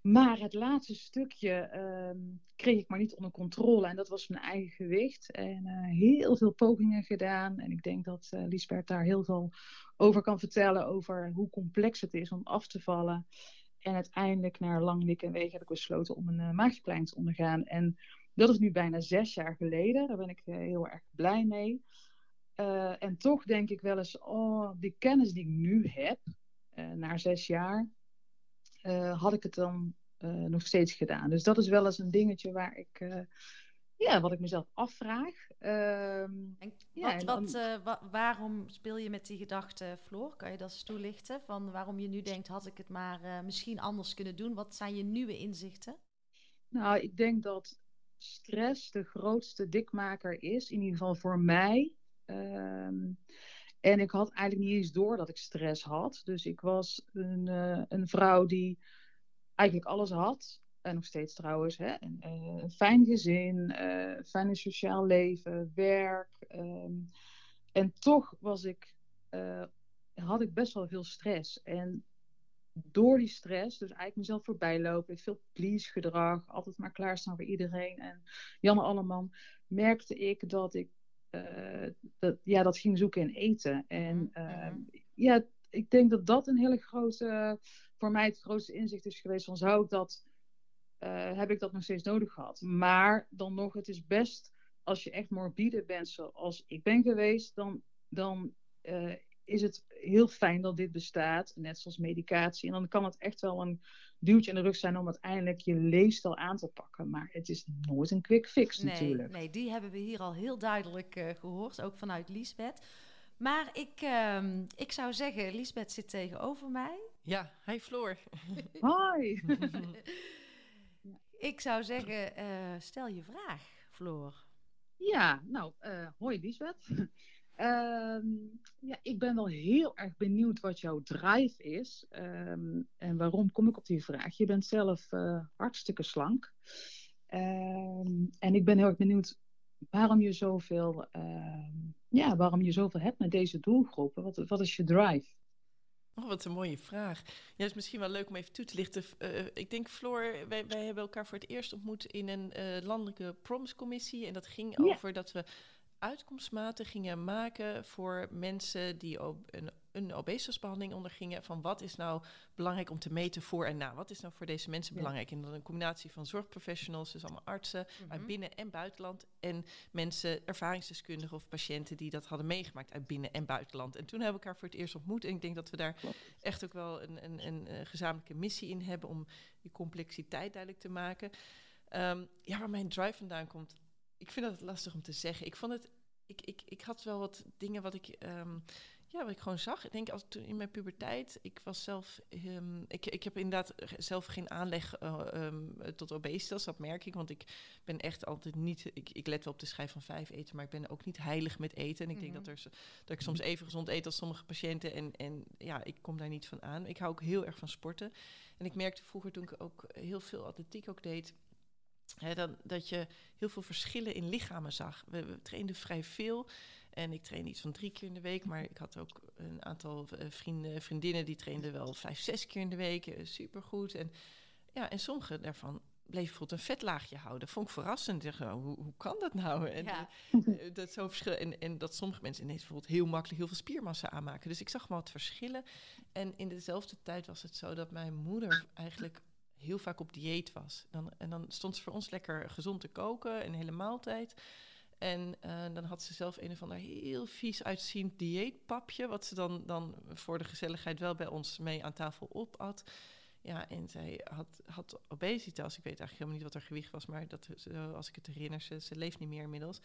Maar het laatste stukje um, kreeg ik maar niet onder controle. En dat was mijn eigen gewicht. En uh, heel veel pogingen gedaan. En ik denk dat uh, daar heel veel over kan vertellen. Over hoe complex het is om af te vallen. En uiteindelijk, na lang wikken en wegen, heb ik besloten om een uh, te ondergaan. En dat is nu bijna zes jaar geleden. Daar ben ik heel erg blij mee. en toch denk ik wel eens, oh, die kennis die ik nu heb, na zes jaar, had ik het dan uh, nog steeds gedaan. Dus dat is wel eens een dingetje waar ik, uh, ja, wat ik mezelf afvraag. en ja, wat, wat, wa waarom speel je met die gedachte, Floor? Kan je dat eens toelichten? Van waarom je nu denkt, had ik het maar misschien anders kunnen doen? Wat zijn je nieuwe inzichten? Nou, ik denk dat stress de grootste dikmaker is, in ieder geval voor mij. Um, en ik had eigenlijk niet eens door dat ik stress had. Dus ik was een, uh, een vrouw die eigenlijk alles had. En nog steeds trouwens. Hè? Een, uh, een fijn gezin, uh, fijn sociaal leven, werk. Um, en toch was ik, had ik best wel veel stress. En door die stress, dus eigenlijk mezelf voorbij lopen, veel please gedrag, altijd maar klaarstaan voor iedereen. En Janne Alleman, merkte ik dat ik uh, dat, ja, dat ging zoeken in eten. En uh, ja, ik denk dat dat een hele grote, voor mij het grootste inzicht is geweest. Van zou ik dat, uh, heb ik dat nog steeds nodig gehad? Maar dan nog, het is best, als je echt morbide bent zoals ik ben geweest, dan, dan is het heel fijn dat dit bestaat, net zoals medicatie. En dan kan het echt wel een duwtje in de rug zijn om uiteindelijk je leefstijl aan te pakken. Maar het is nooit een quick fix nee, natuurlijk. Nee, die hebben we hier al heel duidelijk uh, gehoord, ook vanuit Liesbeth. Maar ik, uh, ik zou zeggen, Liesbeth zit tegenover mij. Ja, hi Floor. Hoi. ik zou zeggen, uh, stel je vraag, Floor. Ja, nou, uh, hoi Liesbeth. Um, ja, ik ben wel heel erg benieuwd wat jouw drive is. Um, en waarom kom ik op die vraag? Je bent zelf uh, hartstikke slank. Um, en ik ben heel erg benieuwd waarom je zoveel, ja, waarom je zoveel hebt met deze doelgroepen. Wat, wat is je drive? Oh, wat een mooie vraag. Ja, het is misschien wel leuk om even toe te lichten. Uh, ik denk, Floor, wij, wij, hebben elkaar voor het eerst ontmoet in een uh, landelijke promscommissie. En dat ging ja. over dat we uitkomstmaten gingen maken voor mensen die een, een obesitasbehandeling ondergingen. Van wat is nou belangrijk om te meten voor en na? Wat is nou voor deze mensen belangrijk? En dan een combinatie van zorgprofessionals, dus allemaal artsen mm -hmm. uit binnen- en buitenland. En mensen, ervaringsdeskundigen of patiënten die dat hadden meegemaakt uit binnen- en buitenland. En toen hebben we elkaar voor het eerst ontmoet. En ik denk dat we daar echt ook wel een, een, een, een, gezamenlijke missie in hebben om die complexiteit duidelijk te maken. Um, ja, waar mijn drive vandaan komt ik vind dat lastig om te zeggen. Ik vond het. Ik, ik, ik had wel wat dingen wat ik. Um, ja, wat ik gewoon zag. Ik denk als toen in mijn puberteit. Ik was zelf. Um, ik, ik heb inderdaad zelf geen aanleg uh, um, tot obesitas. Dat merk ik. Want ik ben echt altijd niet. Ik, ik let wel op de schijf van vijf eten. Maar ik ben ook niet heilig met eten. En ik denk mm -hmm. dat, er, dat ik soms even gezond eet als sommige patiënten. En, en ja, ik kom daar niet van aan. Ik hou ook heel erg van sporten. En ik merkte vroeger toen ik ook heel veel atletiek ook deed He, dan, dat je heel veel verschillen in lichamen zag. We, we trainden vrij veel. En ik trainde iets van drie keer in de week. Maar ik had ook een aantal vrienden, vriendinnen die trainden wel vijf, zes keer in de week. Supergoed. En, ja, en sommige daarvan bleef bijvoorbeeld een vetlaagje houden. Vond ik verrassend. Zeg, oh, hoe, hoe kan dat nou? En ja. uh, dat zo verschil en, en dat sommige mensen ineens bijvoorbeeld heel makkelijk heel veel spiermassa aanmaken. Dus ik zag maar wat verschillen. En in dezelfde tijd was het zo dat mijn moeder eigenlijk heel vaak op dieet was. Dan, en dan stond ze voor ons lekker gezond te koken, een hele maaltijd. En uh, dan had ze zelf een of ander heel vies uitziend dieetpapje, wat ze dan, dan voor de gezelligheid wel bij ons mee aan tafel opat. Ja, en zij had, had obesitas. Ik weet eigenlijk helemaal niet wat haar gewicht was, maar dat, als ik het herinner, ze, ze leeft niet meer inmiddels.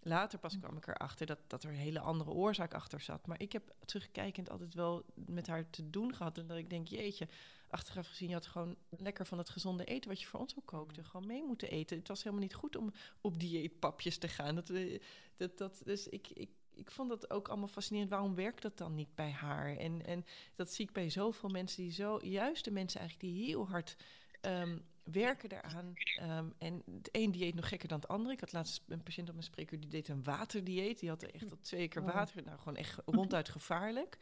Later pas kwam ik erachter dat, dat er een hele andere oorzaak achter zat. Maar ik heb terugkijkend altijd wel met haar te doen gehad. En dat ik denk, jeetje, achteraf gezien, je had gewoon lekker van het gezonde eten wat je voor ons ook kookte, gewoon mee moeten eten. Het was helemaal niet goed om op dieetpapjes te gaan. Dat, we, dat, dat, dus ik, ik, ik vond dat ook allemaal fascinerend. Waarom werkt dat dan niet bij haar? En, en dat zie ik bij zoveel mensen die zo, juist de mensen eigenlijk die heel hard um, werken daaraan. Um, en het een dieet nog gekker dan het andere. Ik had laatst een patiënt op mijn spreekuur die deed een waterdieet. Die had echt al twee keer oh. water. Nou, gewoon echt ronduit gevaarlijk.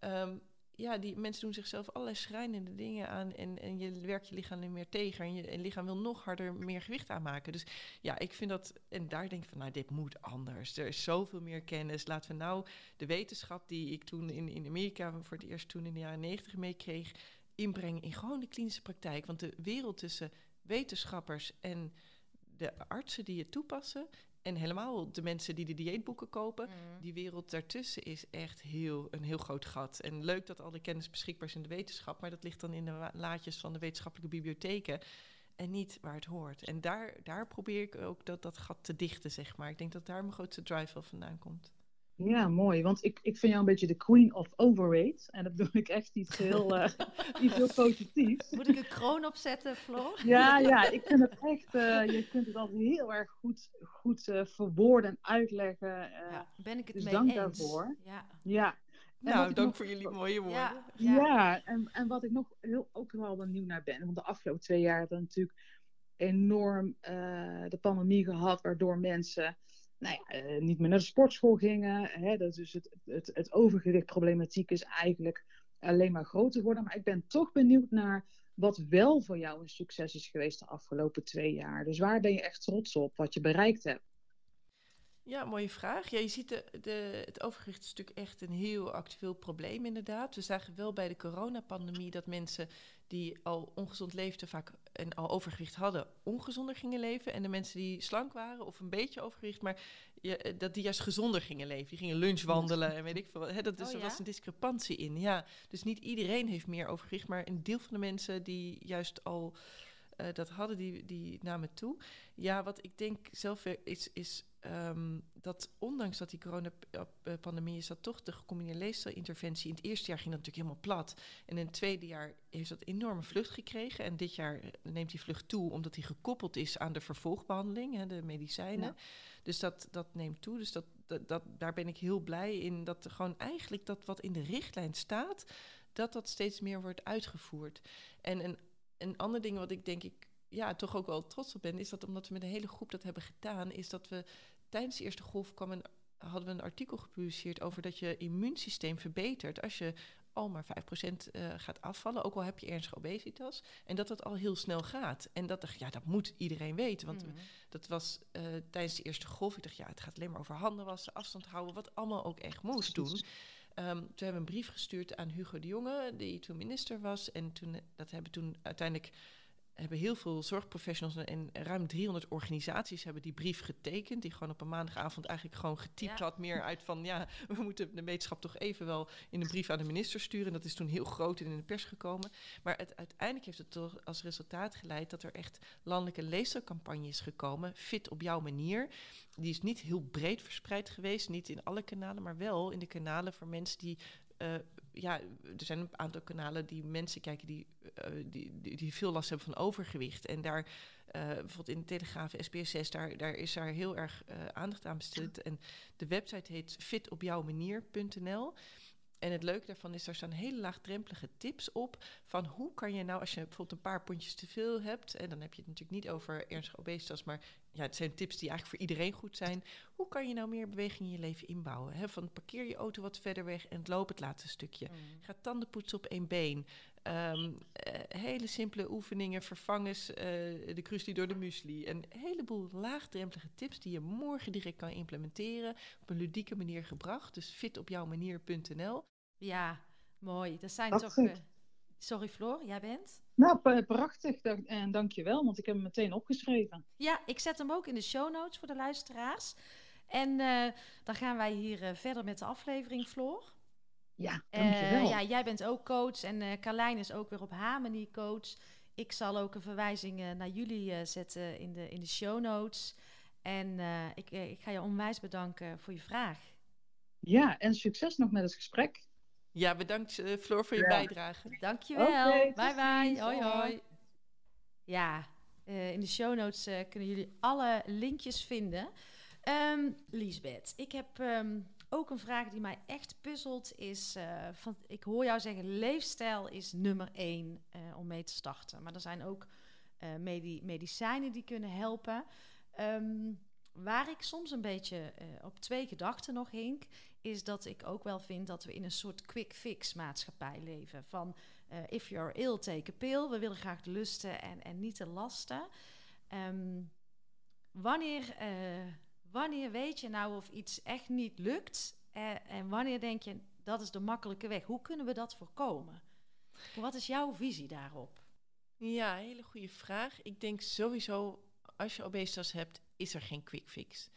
Um, ja, die mensen doen zichzelf allerlei schrijnende dingen aan. En, en je werkt je lichaam er meer tegen. En je, lichaam wil nog harder meer gewicht aanmaken. Dus ja, ik vind dat. En daar denk ik van, nou, dit moet anders. Er is zoveel meer kennis. Laten we nou de wetenschap die ik toen in, in Amerika voor het eerst toen in de jaren negentig meekreeg. inbrengen in gewoon de klinische praktijk. Want de wereld tussen wetenschappers en de artsen die het toepassen en helemaal de mensen die de dieetboeken kopen, mm. die wereld daartussen is echt heel, een heel groot gat. En leuk dat al die kennis beschikbaar is in de wetenschap, maar dat ligt dan in de laadjes van de wetenschappelijke bibliotheken en niet waar het hoort. En daar, daar probeer ik ook dat, dat gat te dichten, zeg maar. Ik denk dat daar mijn grootste drive wel vandaan komt. Ja, mooi. Want ik, ik vind jou een beetje de queen of overweight. En dat bedoel ik echt iets heel, uh, iets heel positiefs. Moet ik een kroon opzetten, Floor? Ja, ja. Ik vind het echt... Uh, je kunt het altijd heel erg goed, goed uh, verwoorden en uitleggen. ja, ben ik het dus mee dank eens. daarvoor. Ja. ja. nou, dank voor jullie mooie woorden. Ja, ja. en, en wat ik nog heel, ook wel benieuwd naar ben. Want de afgelopen twee jaar hebben we natuurlijk enorm de pandemie gehad. Waardoor mensen nou ja, uh, niet meer naar de sportschool gingen. Hè, dat dus het, het, het overgewichtproblematiek is eigenlijk alleen maar groter geworden. Maar ik ben toch benieuwd naar wat wel voor jou een succes is geweest de afgelopen twee jaar. Dus waar ben je echt trots op, wat je bereikt hebt? Ja, mooie vraag. Ja, je ziet de, de, het overgewicht is natuurlijk echt een heel actueel probleem inderdaad. We zagen wel bij de coronapandemie dat mensen die al ongezond leefden vaak en al overgewicht hadden, ongezonder gingen leven. En de mensen die slank waren of een beetje overgewicht, maar ja, eh, dat die juist gezonder gingen leven. Die gingen lunchwandelen en weet ik veel. Dat, dus oh, er was een discrepantie in. Ja, dus niet iedereen heeft meer overgewicht, maar een deel van de mensen die juist al uh, dat hadden, die, die namen toe. Ja, wat ik denk zelf is, is um, dat ondanks dat die coronapandemie is, dat toch de gecombineerde leefstijlinterventie in het eerste jaar ging dat natuurlijk helemaal plat. En in het tweede jaar heeft dat enorme vlucht gekregen. En dit jaar neemt die vlucht toe, omdat die gekoppeld is aan de vervolgbehandeling, hè, de medicijnen. Dus dat, dat neemt toe. Dus dat, dat, dat, daar ben ik heel blij in. Dat er gewoon eigenlijk dat wat in de richtlijn staat, dat dat steeds meer wordt uitgevoerd. En een, een ander ding wat ik denk ik ja, toch ook wel trots op ben, is dat omdat we met een hele groep dat hebben gedaan, is dat we tijdens de eerste golf kwam een, hadden we een artikel gepubliceerd over dat je immuunsysteem verbetert als je al maar 5% uh, eh, gaat afvallen, ook al heb je ernstige obesitas. En dat dat al heel snel gaat. En dat dacht ja, dat moet iedereen weten. Want mm. dat was uh, tijdens de eerste golf. Ik dacht, ja, het gaat alleen maar over handen wassen, afstand houden, wat allemaal ook echt moest doen. Um, toen hebben we een brief gestuurd aan Hugo de Jonge, die toen minister was. En toen, dat hebben toen uiteindelijk hebben heel veel zorgprofessionals en ruim 300 organisaties hebben die brief getekend. Die gewoon op een maandagavond eigenlijk gewoon getypt had. Meer uit van ja, we moeten de wetenschap toch even wel in een brief aan de minister sturen. En dat is toen heel groot in de pers gekomen. Maar het, uiteindelijk heeft het toch als resultaat geleid dat er echt landelijke leescampagne is gekomen. Fit op jouw manier. Die is niet heel breed verspreid geweest. Niet in alle kanalen, maar wel in de kanalen voor mensen die uh, ja, er zijn een aantal kanalen die mensen kijken die, uh, die, die, die, veel last hebben van overgewicht. En daar, uh, bijvoorbeeld in de Telegraaf, SBS6, daar, daar is daar heel erg aandacht aan besteed. En de website heet fitopjouwmanier.nl. En het leuke daarvan is, er staan hele laagdrempelige tips op van hoe kan je nou, als je bijvoorbeeld een paar pondjes te veel hebt, en dan heb je het natuurlijk niet over ernstige obesitas, maar ja, het zijn tips die eigenlijk voor iedereen goed zijn. Hoe kan je nou meer beweging in je leven inbouwen? Van parkeer je auto wat verder weg en loop het laatste stukje. Mm. Ga tanden poetsen op één been. Um, hele simpele oefeningen, vervangers, uh, de krusli door de muesli. Een heleboel laagdrempelige tips die je morgen direct kan implementeren. Op een ludieke manier gebracht. Dus fitopjouwmanier.nl. Ja, mooi. Dat zijn toch... Uh, Sorry Floor, jij bent? Nou, prachtig. En dank je wel, want ik heb hem meteen opgeschreven. Ja, ik zet hem ook in de show notes voor de luisteraars. En uh, dan gaan wij hier uh, verder met de aflevering, Floor. Ja, dankjewel. Uh, ja, jij bent ook coach en Carlijn is ook weer op haar manier coach. Ik zal ook een verwijzing naar jullie zetten in de, in de show notes. En ik, ik ga je onwijs bedanken voor je vraag. Ja, en succes nog met het gesprek. Ja, bedankt uh, Floor voor je ja. bijdrage. Dankjewel. Okay, bye bye. Hoi hoi. Ja, uh, in de show notes uh, kunnen jullie alle linkjes vinden. Um, Liesbeth, ik heb um, ook een vraag die mij echt puzzelt. Is, van, ik hoor jou zeggen, leefstijl is nummer één om mee te starten. Maar er zijn ook medi medicijnen die kunnen helpen. Um, waar ik soms een beetje op twee gedachten nog hink, is dat ik ook wel vind dat we in een soort quick fix maatschappij leven. Van uh, if you're ill, take a pill. We willen graag de lusten en, en niet de lasten. Um, wanneer, uh, wanneer weet je nou of iets echt niet lukt? Uh, en wanneer denk je dat is de makkelijke weg? Hoe kunnen we dat voorkomen? Wat is jouw visie daarop? Ja, hele goede vraag. Ik denk sowieso, als je obesitas hebt, is er geen quick fix.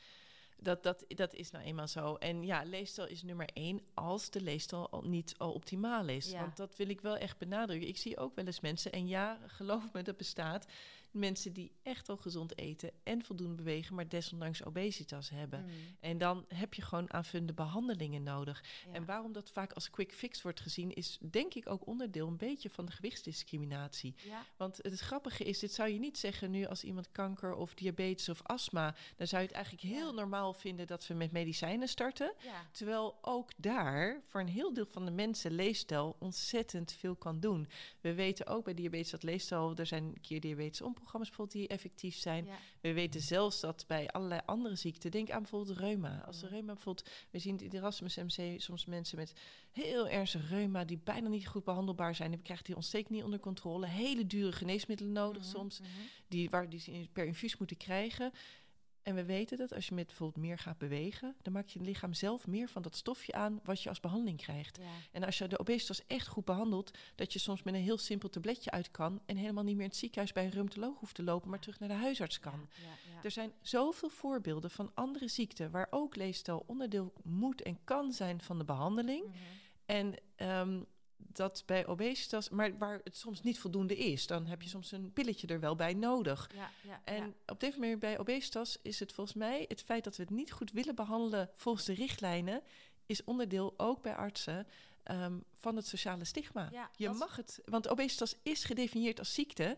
Dat, dat, dat is nou eenmaal zo. En ja, leestal is nummer één als de leestal al niet al optimaal is. Want dat wil ik wel echt benadrukken. Ik zie ook wel eens mensen, en ja, geloof me, dat bestaat mensen die echt al gezond eten en voldoende bewegen, maar desondanks obesitas hebben. Mm. En dan heb je gewoon aanvullende behandelingen nodig. En waarom dat vaak als quick fix wordt gezien, is denk ik ook onderdeel een beetje van de gewichtsdiscriminatie. Want het grappige is, dit zou je niet zeggen nu als iemand kanker of diabetes of astma. Dan zou je het eigenlijk heel normaal vinden dat we met medicijnen starten. Terwijl ook daar voor een heel deel van de mensen leefstijl ontzettend veel kan doen. We weten ook bij diabetes dat leefstijl, er zijn een keer diabetes om programma's bijvoorbeeld die effectief zijn. We weten zelfs dat bij allerlei andere ziekten, denk aan bijvoorbeeld reuma. Als de reuma bijvoorbeeld, we zien in de Erasmus MC soms mensen met heel ernstig reuma die bijna niet goed behandelbaar zijn. Dan krijgt die ontsteking niet onder controle. Hele dure geneesmiddelen nodig mhm, soms, mhm. die, waar die ze per infuus moeten krijgen. En we weten dat als je met bijvoorbeeld meer gaat bewegen, dan maakt je lichaam zelf meer van dat stofje aan wat je als behandeling krijgt. En als je de obesitas echt goed behandelt, dat je soms met een heel simpel tabletje uit kan en helemaal niet meer in het ziekenhuis bij een reumatoloog hoeft te lopen, maar terug naar de huisarts kan. Ja, er zijn zoveel voorbeelden van andere ziekten waar ook leefstijl onderdeel moet en kan zijn van de behandeling. Mhm. En um, dat bij obesitas, maar waar het soms niet voldoende is, dan heb je soms een pilletje er wel bij nodig. Ja, ja, en op deze manier bij obesitas is het volgens mij het feit dat we het niet goed willen behandelen volgens de richtlijnen, is onderdeel ook bij artsen Ehm, van het sociale stigma. je mag het, want obesitas is gedefinieerd als ziekte,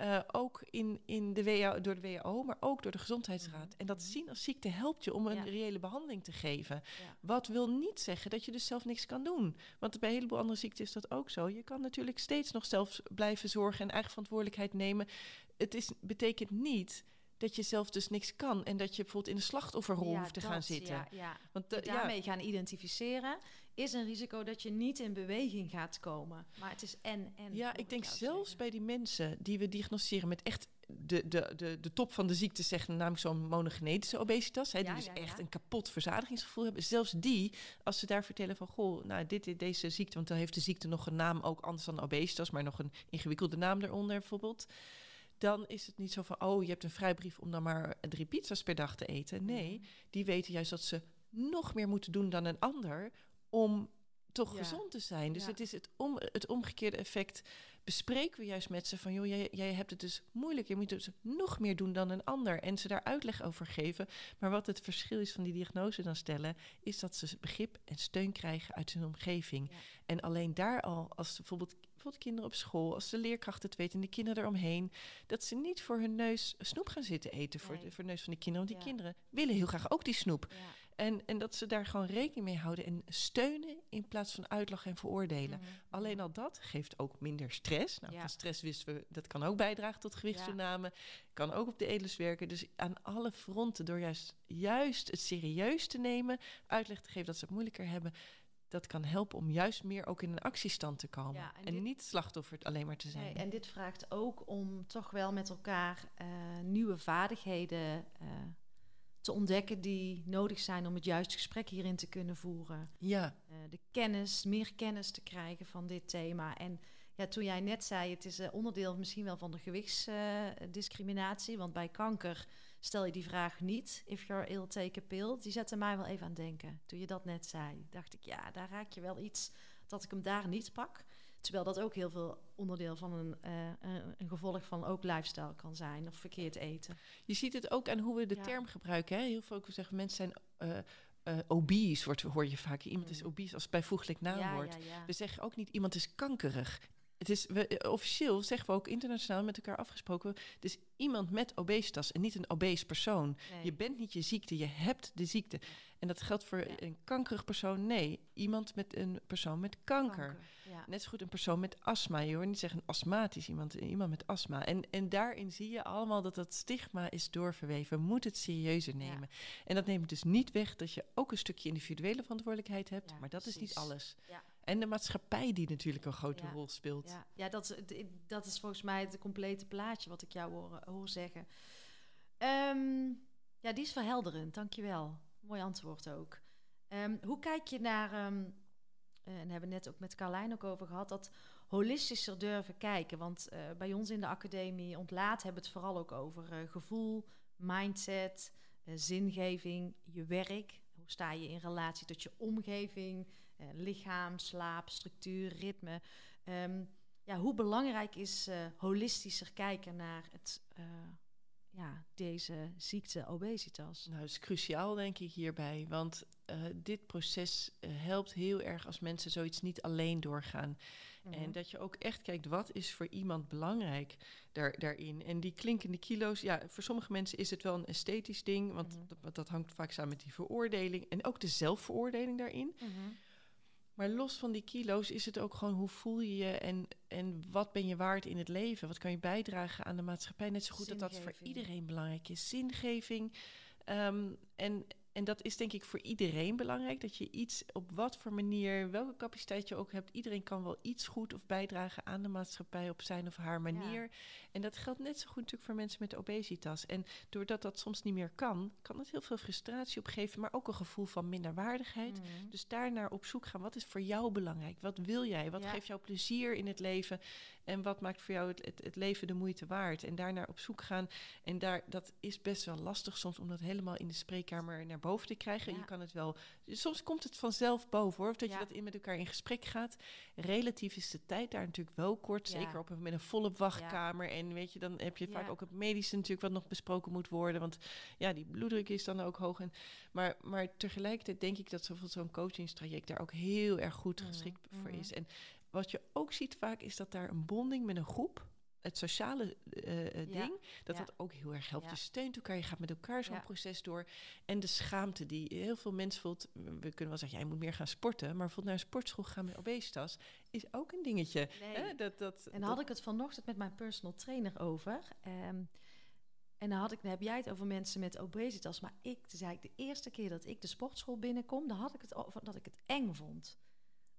uh, ook in, in de WHO, door de WHO, maar ook door de Gezondheidsraad. Mhm. En dat mhm. zien als ziekte helpt je om een reële behandeling te geven. Wat wil niet zeggen dat je dus zelf niks kan doen. Want bij een heleboel andere ziekten is dat ook zo. Je kan natuurlijk steeds nog zelf blijven zorgen en eigen verantwoordelijkheid nemen. Het is, betekent niet dat je zelf dus niks kan. En dat je bijvoorbeeld in de slachtofferrol hoeft te gaan zitten. Ja, ja. Want uh, daarmee gaan identificeren is een risico dat je niet in beweging gaat komen. Maar het is en en. Ja, ik denk zelfs bij die mensen die we diagnosticeren met echt de, de, de, de top van de ziekte, zeggen namelijk zo'n monogenetische obesitas, hè, die dus echt een kapot verzadigingsgevoel hebben. Zelfs die, als ze daar vertellen van, goh, nou, dit, dit, deze ziekte, want dan heeft de ziekte nog een naam ook anders dan obesitas, maar nog een ingewikkelde naam eronder bijvoorbeeld dan is het niet zo van, oh, je hebt een vrijbrief om dan maar drie pizza's per dag te eten. Nee, mhm. die weten juist dat ze nog meer moeten doen dan een ander om toch gezond te zijn. Dus het is het, om, het omgekeerde effect. Bespreken we juist met ze van, joh, jij, jij hebt het dus moeilijk. Je moet dus nog meer doen dan een ander. En ze daar uitleg over geven. Maar wat het verschil is van die diagnose dan stellen, is dat ze begrip en steun krijgen uit hun omgeving. En alleen daar al, als bijvoorbeeld bijvoorbeeld kinderen op school, als de leerkrachten het weten en de kinderen eromheen, dat ze niet voor hun neus snoep gaan zitten eten voor, de, voor de neus van de kinderen. Want die kinderen willen heel graag ook die snoep. En, en dat ze daar gewoon rekening mee houden en steunen in plaats van uitlachen en veroordelen. Mhm. Alleen al dat geeft ook minder stress. Nou, van stress wisten we, dat kan ook bijdragen tot gewichtstoename. Kan ook op de edels werken. Dus aan alle fronten, door juist, juist het serieus te nemen, uitleg te geven dat ze het moeilijker hebben, dat kan helpen om juist meer ook in een actiestand te komen. en, niet slachtoffer alleen maar te zijn. Nee, en dit vraagt ook om toch wel met elkaar uh, nieuwe vaardigheden uh, te ontdekken die nodig zijn om het juiste gesprek hierin te kunnen voeren. Ja. Uh, de kennis, meer kennis te krijgen van dit thema. En Ja, toen jij net zei, het is een onderdeel misschien wel van de gewichtsdiscriminatie. want bij kanker stel je die vraag niet, if you're ill, take a pill. Die zette mij wel even aan denken. Toen je dat net zei, dacht ik, ja, daar raak je wel iets dat ik hem daar niet pak. Terwijl dat ook heel veel onderdeel van een, uh, een gevolg van ook lifestyle kan zijn of verkeerd eten. Je ziet het ook aan hoe we de term gebruiken. Hè? Heel veel zeggen mensen zijn uh, uh, obese, wordt, hoor je vaak. Iemand is mm. obese als bijvoeglijk naamwoord. Ja, we zeggen ook niet iemand is kankerig. Het is, we, officieel zeggen we ook internationaal met elkaar afgesproken. Dus iemand met obesitas en niet een obese persoon. Je bent niet je ziekte, je hebt de ziekte. En dat geldt voor een kankerig persoon. Nee, iemand met een persoon met kanker. Net zo goed een persoon met astma. Je hoort niet zeggen astmatisch iemand, iemand met astma. En, en daarin zie je allemaal dat dat stigma is doorverweven. We moeten het serieuzer nemen. En dat neemt dus niet weg dat je ook een stukje individuele verantwoordelijkheid hebt. maar dat is niet alles. En de maatschappij die natuurlijk een grote rol speelt. Ja, ja dat, is, dat is volgens mij het complete plaatje wat ik jou hoor, hoor zeggen. Ehm, ja, die is verhelderend, dankjewel. Mooi antwoord ook. Ehm, hoe kijk je naar, um, en hebben we net ook met Carlijn ook over gehad, dat holistischer durven kijken? Want uh, bij ons in de academie ontlaat hebben het vooral ook over uh, gevoel, mindset, uh, zingeving, je werk. Hoe sta je in relatie tot je omgeving, lichaam, slaap, structuur, ritme? Um, ja, hoe belangrijk is holistischer kijken naar het ja, deze ziekte obesitas? Nou, dat is cruciaal denk ik hierbij. Want dit proces helpt heel erg als mensen zoiets niet alleen doorgaan. Mm En dat je ook echt kijkt, wat is voor iemand belangrijk daar, daarin? En die klinkende kilo's, ja, voor sommige mensen is het wel een esthetisch ding. Want mm -hmm. dat, dat, hangt vaak samen met die veroordeling. En ook de zelfveroordeling daarin. Mm -hmm. Maar los van die kilo's is het ook gewoon hoe voel je je en, en wat ben je waard in het leven? Wat kan je bijdragen aan de maatschappij? Net zo goed dat dat voor iedereen belangrijk is. Zingeving. Um, en, en dat is denk ik voor iedereen belangrijk. Dat je iets op wat voor manier, welke capaciteit je ook hebt. Iedereen kan wel iets goed of bijdragen aan de maatschappij op zijn of haar manier. En dat geldt net zo goed natuurlijk voor mensen met obesitas. En doordat dat soms niet meer kan, kan het heel veel frustratie opgeven. Maar ook een gevoel van minderwaardigheid. Mm. Dus daarnaar op zoek gaan. Wat is voor jou belangrijk? Wat wil jij? Wat geeft jou plezier in het leven? En wat maakt voor jou het, het, het, leven de moeite waard? En daarnaar op zoek gaan. En daar, dat is best wel lastig soms om dat helemaal in de spreekkamer naar boven te krijgen. Je kan het wel. Soms komt het vanzelf boven hoor. Of dat je dat in met elkaar in gesprek gaat. Relatief is de tijd daar natuurlijk wel kort. Zeker op een, met een volle wachtkamer. En weet je, dan heb je vaak ook het medische natuurlijk wat nog besproken moet worden. Want ja, die bloeddruk is dan ook hoog. En, maar, maar tegelijkertijd denk ik dat zo'n coachingstraject daar ook heel erg goed mhm, geschikt voor is. Mhm. En wat je ook ziet vaak is dat daar een bonding met een groep het sociale uh, ding, dat dat ook heel erg helpt. Je steunt elkaar, je gaat met elkaar zo'n proces door. En de schaamte die heel veel mensen voelt. We kunnen wel zeggen, jij moet meer gaan sporten. Maar bijvoorbeeld naar een sportschool gaan met obesitas is ook een dingetje. Hè? Dat, dat, en dan had ik het vanochtend met mijn personal trainer over. Um, en dan, had ik, dan heb jij het over mensen met obesitas. Maar ik, zei ik, de eerste keer dat ik de sportschool binnenkom, dan had ik het over dat ik het eng vond.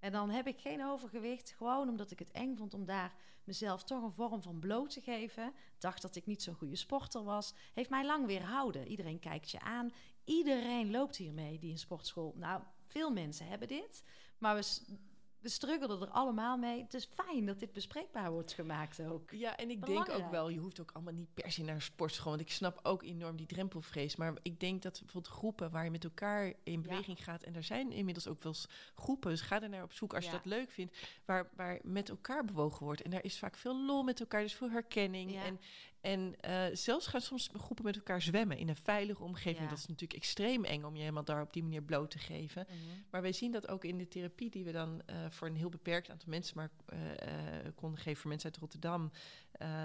En dan heb ik geen overgewicht, gewoon omdat ik het eng vond om daar mezelf toch een vorm van bloot te geven. Dacht dat ik niet zo'n goede sporter was. Heeft mij lang weerhouden. Iedereen kijkt je aan. Iedereen loopt hiermee die in sportschool. Nou, veel mensen hebben dit. Maar we we struggelden er allemaal mee. Het is fijn dat dit bespreekbaar wordt gemaakt ook. Ja, en ik denk ook wel, je hoeft ook allemaal niet per se naar een sportschool. Want ik snap ook enorm die drempelvrees. Maar ik denk dat bijvoorbeeld groepen waar je met elkaar in beweging gaat. En er zijn inmiddels ook wel groepen. Dus ga er naar op zoek als je dat leuk vindt. Waar, waar met elkaar bewogen wordt. En daar is vaak veel lol met elkaar. Dus veel herkenning. En, en uh, zelfs gaan soms groepen met elkaar zwemmen in een veilige omgeving. Dat is natuurlijk extreem eng om je helemaal daar op die manier bloot te geven. Mhm. Maar wij zien dat ook in de therapie die we dan uh, voor een heel beperkt aantal mensen maar uh, konden geven voor mensen uit Rotterdam.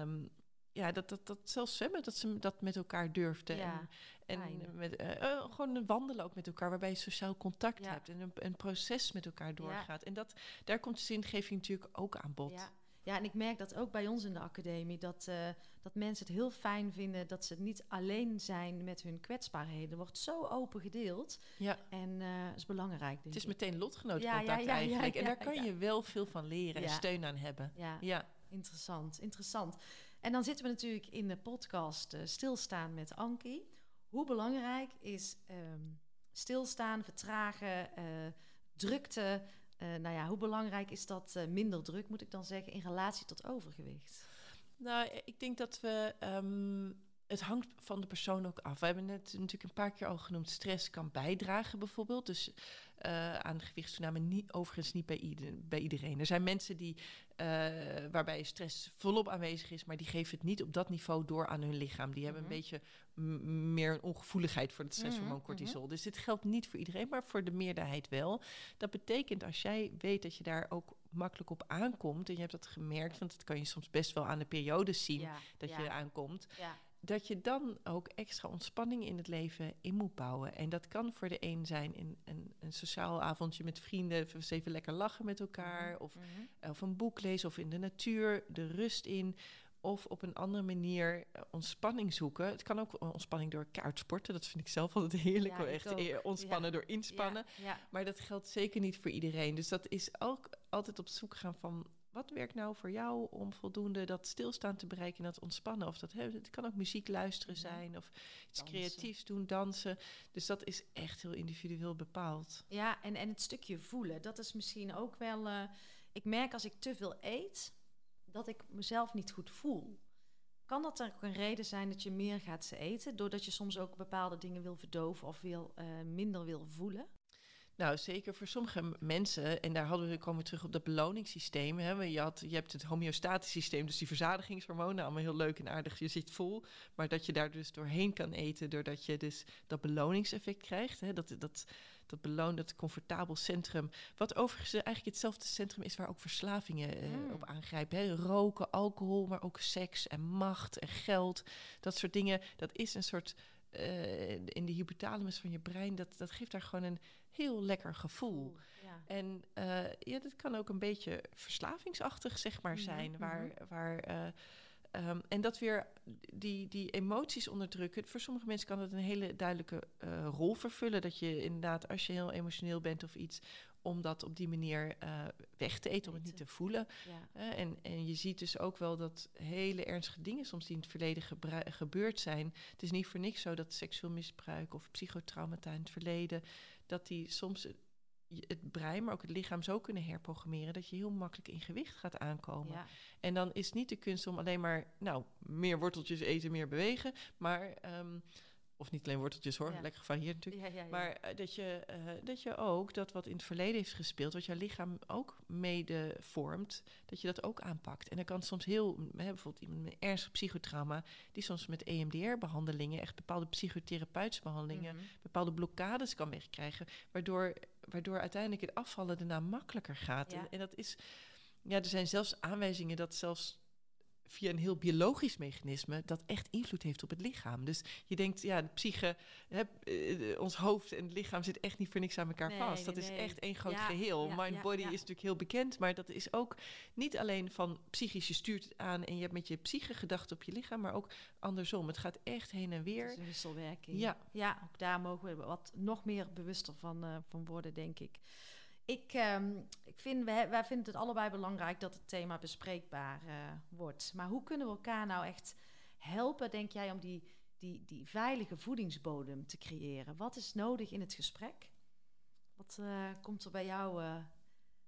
Um, ja, dat, dat, dat zelfs zwemmen, dat ze dat met elkaar durfden. Ja, en en met, gewoon wandelen ook met elkaar, waarbij je sociaal contact hebt en een, een, proces met elkaar doorgaat. En dat, daar komt de zingeving natuurlijk ook aan bod. Ja. En ik merk dat ook bij ons in de academie, dat, uh, dat mensen het heel fijn vinden dat ze niet alleen zijn met hun kwetsbaarheden. Er wordt zo open gedeeld. Ja. En uh, is belangrijk. het is meteen lotgenootcontact ja, ja, eigenlijk. en daar kan je wel veel van leren en steun aan hebben. Ja. interessant, interessant. En dan zitten we natuurlijk in de podcast uh, Stilstaan met Ankie. Hoe belangrijk is um, stilstaan, vertragen, drukte nou ja, hoe belangrijk is dat minder druk, moet ik dan zeggen, in relatie tot overgewicht? Nou, ik denk dat we ehm, het hangt van de persoon ook af. We hebben net natuurlijk een paar keer al genoemd, stress kan bijdragen bijvoorbeeld. Dus uh, aan gewichtstoename, niet, overigens niet bij, bij iedereen. Er zijn mensen die, uh, waarbij stress volop aanwezig is, maar die geven het niet op dat niveau door aan hun lichaam. Die hebben een mhm. beetje meer een ongevoeligheid voor het stresshormoon mhm, cortisol. Mhm. Dus dit geldt niet voor iedereen, maar voor de meerderheid wel. Dat betekent als jij weet dat je daar ook makkelijk op aankomt, en je hebt dat gemerkt, want dat kan je soms best wel aan de periodes zien dat je aankomt. Ja dat je dan ook extra ontspanning in het leven in moet bouwen. En dat kan voor de een zijn in een, een sociaal avondje met vrienden, even lekker lachen met elkaar, mhm, of, mhm. of een boek lezen, of in de natuur, de rust in. Of op een andere manier eh, ontspanning zoeken. Het kan ook ontspanning door kaartsporten. Dat vind ik zelf altijd heerlijk. Ja, echt eh, ontspannen door inspannen. Maar dat geldt zeker niet voor iedereen. Dus dat is ook altijd op zoek gaan van wat werkt nou voor jou om voldoende dat stilstaan te bereiken en dat ontspannen? Of dat het kan ook muziek luisteren zijn of iets creatiefs doen, dansen. Dus dat is echt heel individueel bepaald. Ja, en, en het stukje voelen, dat is misschien ook wel. Uh, ik merk als ik te veel eet, dat ik mezelf niet goed voel. Kan dat ook een reden zijn dat je meer gaat eten, doordat je soms ook bepaalde dingen wil verdoven of wil, uh, minder wil voelen? Nou, zeker voor sommige mensen, en daar hadden we, komen we terug op dat beloningssysteem. Hè. Je, had, je hebt het homeostatisch systeem, dus die verzadigingshormonen, allemaal heel leuk en aardig, je zit vol. Maar dat je daar dus doorheen kan eten, doordat je dus dat beloningseffect krijgt. Hè. Dat, dat, dat beloon, dat comfortabel centrum. Wat overigens eigenlijk hetzelfde centrum is waar ook verslavingen eh, mm. op aangrijpen. Hè. Roken, alcohol, maar ook seks en macht en geld. Dat soort dingen, dat is een soort... Uh, in de hypothalamus van je brein, dat, dat geeft daar gewoon een heel lekker gevoel. Ja. En uh, ja, dat kan ook een beetje verslavingsachtig, zeg maar, mhm, zijn. Mhm. Waar, waar, uh, um, en dat weer die, die emoties onderdrukken. Voor sommige mensen kan het een hele duidelijke uh, rol vervullen. Dat je inderdaad, als je heel emotioneel bent of iets, om dat op die manier weg te eten, om het niet te voelen. Ja. En, en je ziet dus ook wel dat hele ernstige dingen soms die in het verleden gebeurd zijn. Het is niet voor niks zo dat seksueel misbruik of psychotraumata in het verleden dat die soms het brein, maar ook het lichaam zo kunnen herprogrammeren dat je heel makkelijk in gewicht gaat aankomen. En dan is niet de kunst om alleen maar, nou, meer worteltjes eten, meer bewegen, maar um, of niet alleen worteltjes hoor, lekker gevarieerd natuurlijk. Ja, ja, maar eh, dat, je, uh, dat je ook dat wat in het verleden heeft gespeeld, wat jouw lichaam ook mede vormt, dat je dat ook aanpakt. En dan kan soms heel, hè, bijvoorbeeld iemand met ernstig psychotrauma, die soms met EMDR-behandelingen, echt bepaalde psychotherapeutische behandelingen, mhm. bepaalde blokkades kan wegkrijgen, waardoor, waardoor uiteindelijk het afvallen daarna makkelijker gaat. En, en dat is, ja, er zijn zelfs aanwijzingen dat zelfs via een heel biologisch mechanisme dat echt invloed heeft op het lichaam. Dus je denkt, ja, de psyche, hè, eh, ons hoofd en het lichaam zit echt niet voor niks aan elkaar vast. Dat is echt één groot geheel. Mind-body is natuurlijk heel bekend, maar dat is ook niet alleen van psychisch, je stuurt het aan en je hebt met je psyche gedacht op je lichaam, maar ook andersom. Het gaat echt heen en weer. Het is een wisselwerking. Ja. ja, ook daar mogen we wat nog meer bewuster van, uh, van worden, denk ik. Ik, um, ik vind, wij, vinden het allebei belangrijk dat het thema bespreekbaar uh, wordt. Maar hoe kunnen we elkaar nou echt helpen, denk jij, om die, die, die veilige voedingsbodem te creëren? Wat is nodig in het gesprek? Wat uh, komt er bij jou? Uh,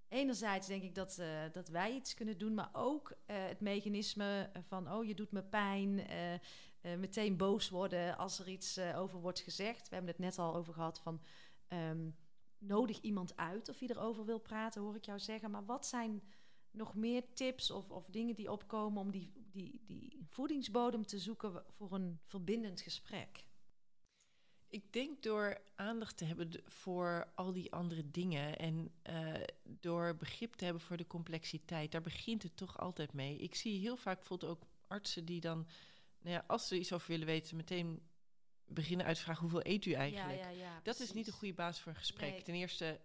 enerzijds denk ik dat, dat wij iets kunnen doen, maar ook het mechanisme van, oh, je doet me pijn, meteen boos worden als er iets over wordt gezegd. We hebben het net al over gehad van... Um, nodig iemand uit of je erover wil praten, hoor ik jou zeggen. Maar wat zijn nog meer tips of, of dingen die opkomen om die, die, die voedingsbodem te zoeken voor een verbindend gesprek? Ik denk door aandacht te hebben voor al die andere dingen en uh, door begrip te hebben voor de complexiteit, daar begint het toch altijd mee. Ik zie heel vaak bijvoorbeeld ook artsen die dan, nou ja, als ze iets over willen weten, meteen beginnen uit hoeveel eet u eigenlijk. Ja, ja, dat is niet een goede basis voor een gesprek. Ten eerste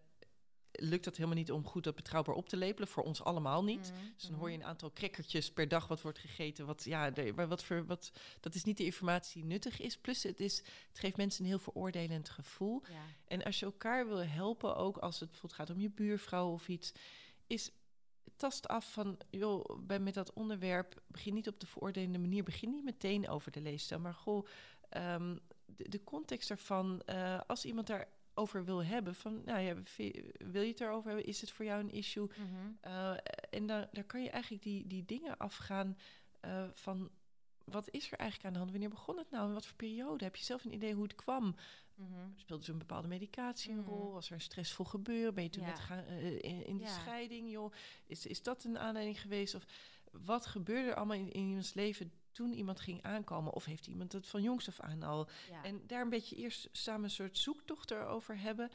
lukt dat helemaal niet om goed dat betrouwbaar op te lepelen. Voor ons allemaal niet. Mhm, dus dan hoor je mhm. een aantal crackertjes per dag wat wordt gegeten. Wat, ja, maar wat voor, wat, dat is niet de informatie die nuttig is. Plus het, is, het geeft mensen een heel veroordelend gevoel. En als je elkaar wil helpen, ook als het bijvoorbeeld gaat om je buurvrouw of iets... is tast af van, joh, bij, met dat onderwerp, begin niet op de veroordelende manier, begin niet meteen over de leefstijl, maar goh, um, de, context ervan, uh, als iemand daar over wil hebben. Van, nou ja, wil je het erover hebben? Is het voor jou een issue? Mhm. Eh, en dan, daar kan je eigenlijk die, die dingen afgaan uh, van... Wat is er eigenlijk aan de hand? Wanneer begon het nou? In wat voor periode? Heb je zelf een idee hoe het kwam? Mm Speelde zo'n bepaalde medicatie een mhm. rol? Was er een stressvol gebeuren? Ben je toen net gaan, in, in, die scheiding? Joh? Is, is dat een aanleiding geweest? Of wat gebeurde er allemaal in, in iemands leven toen iemand ging aankomen? Of heeft iemand het van jongs af aan al? En daar een beetje eerst samen een soort zoektocht erover hebben.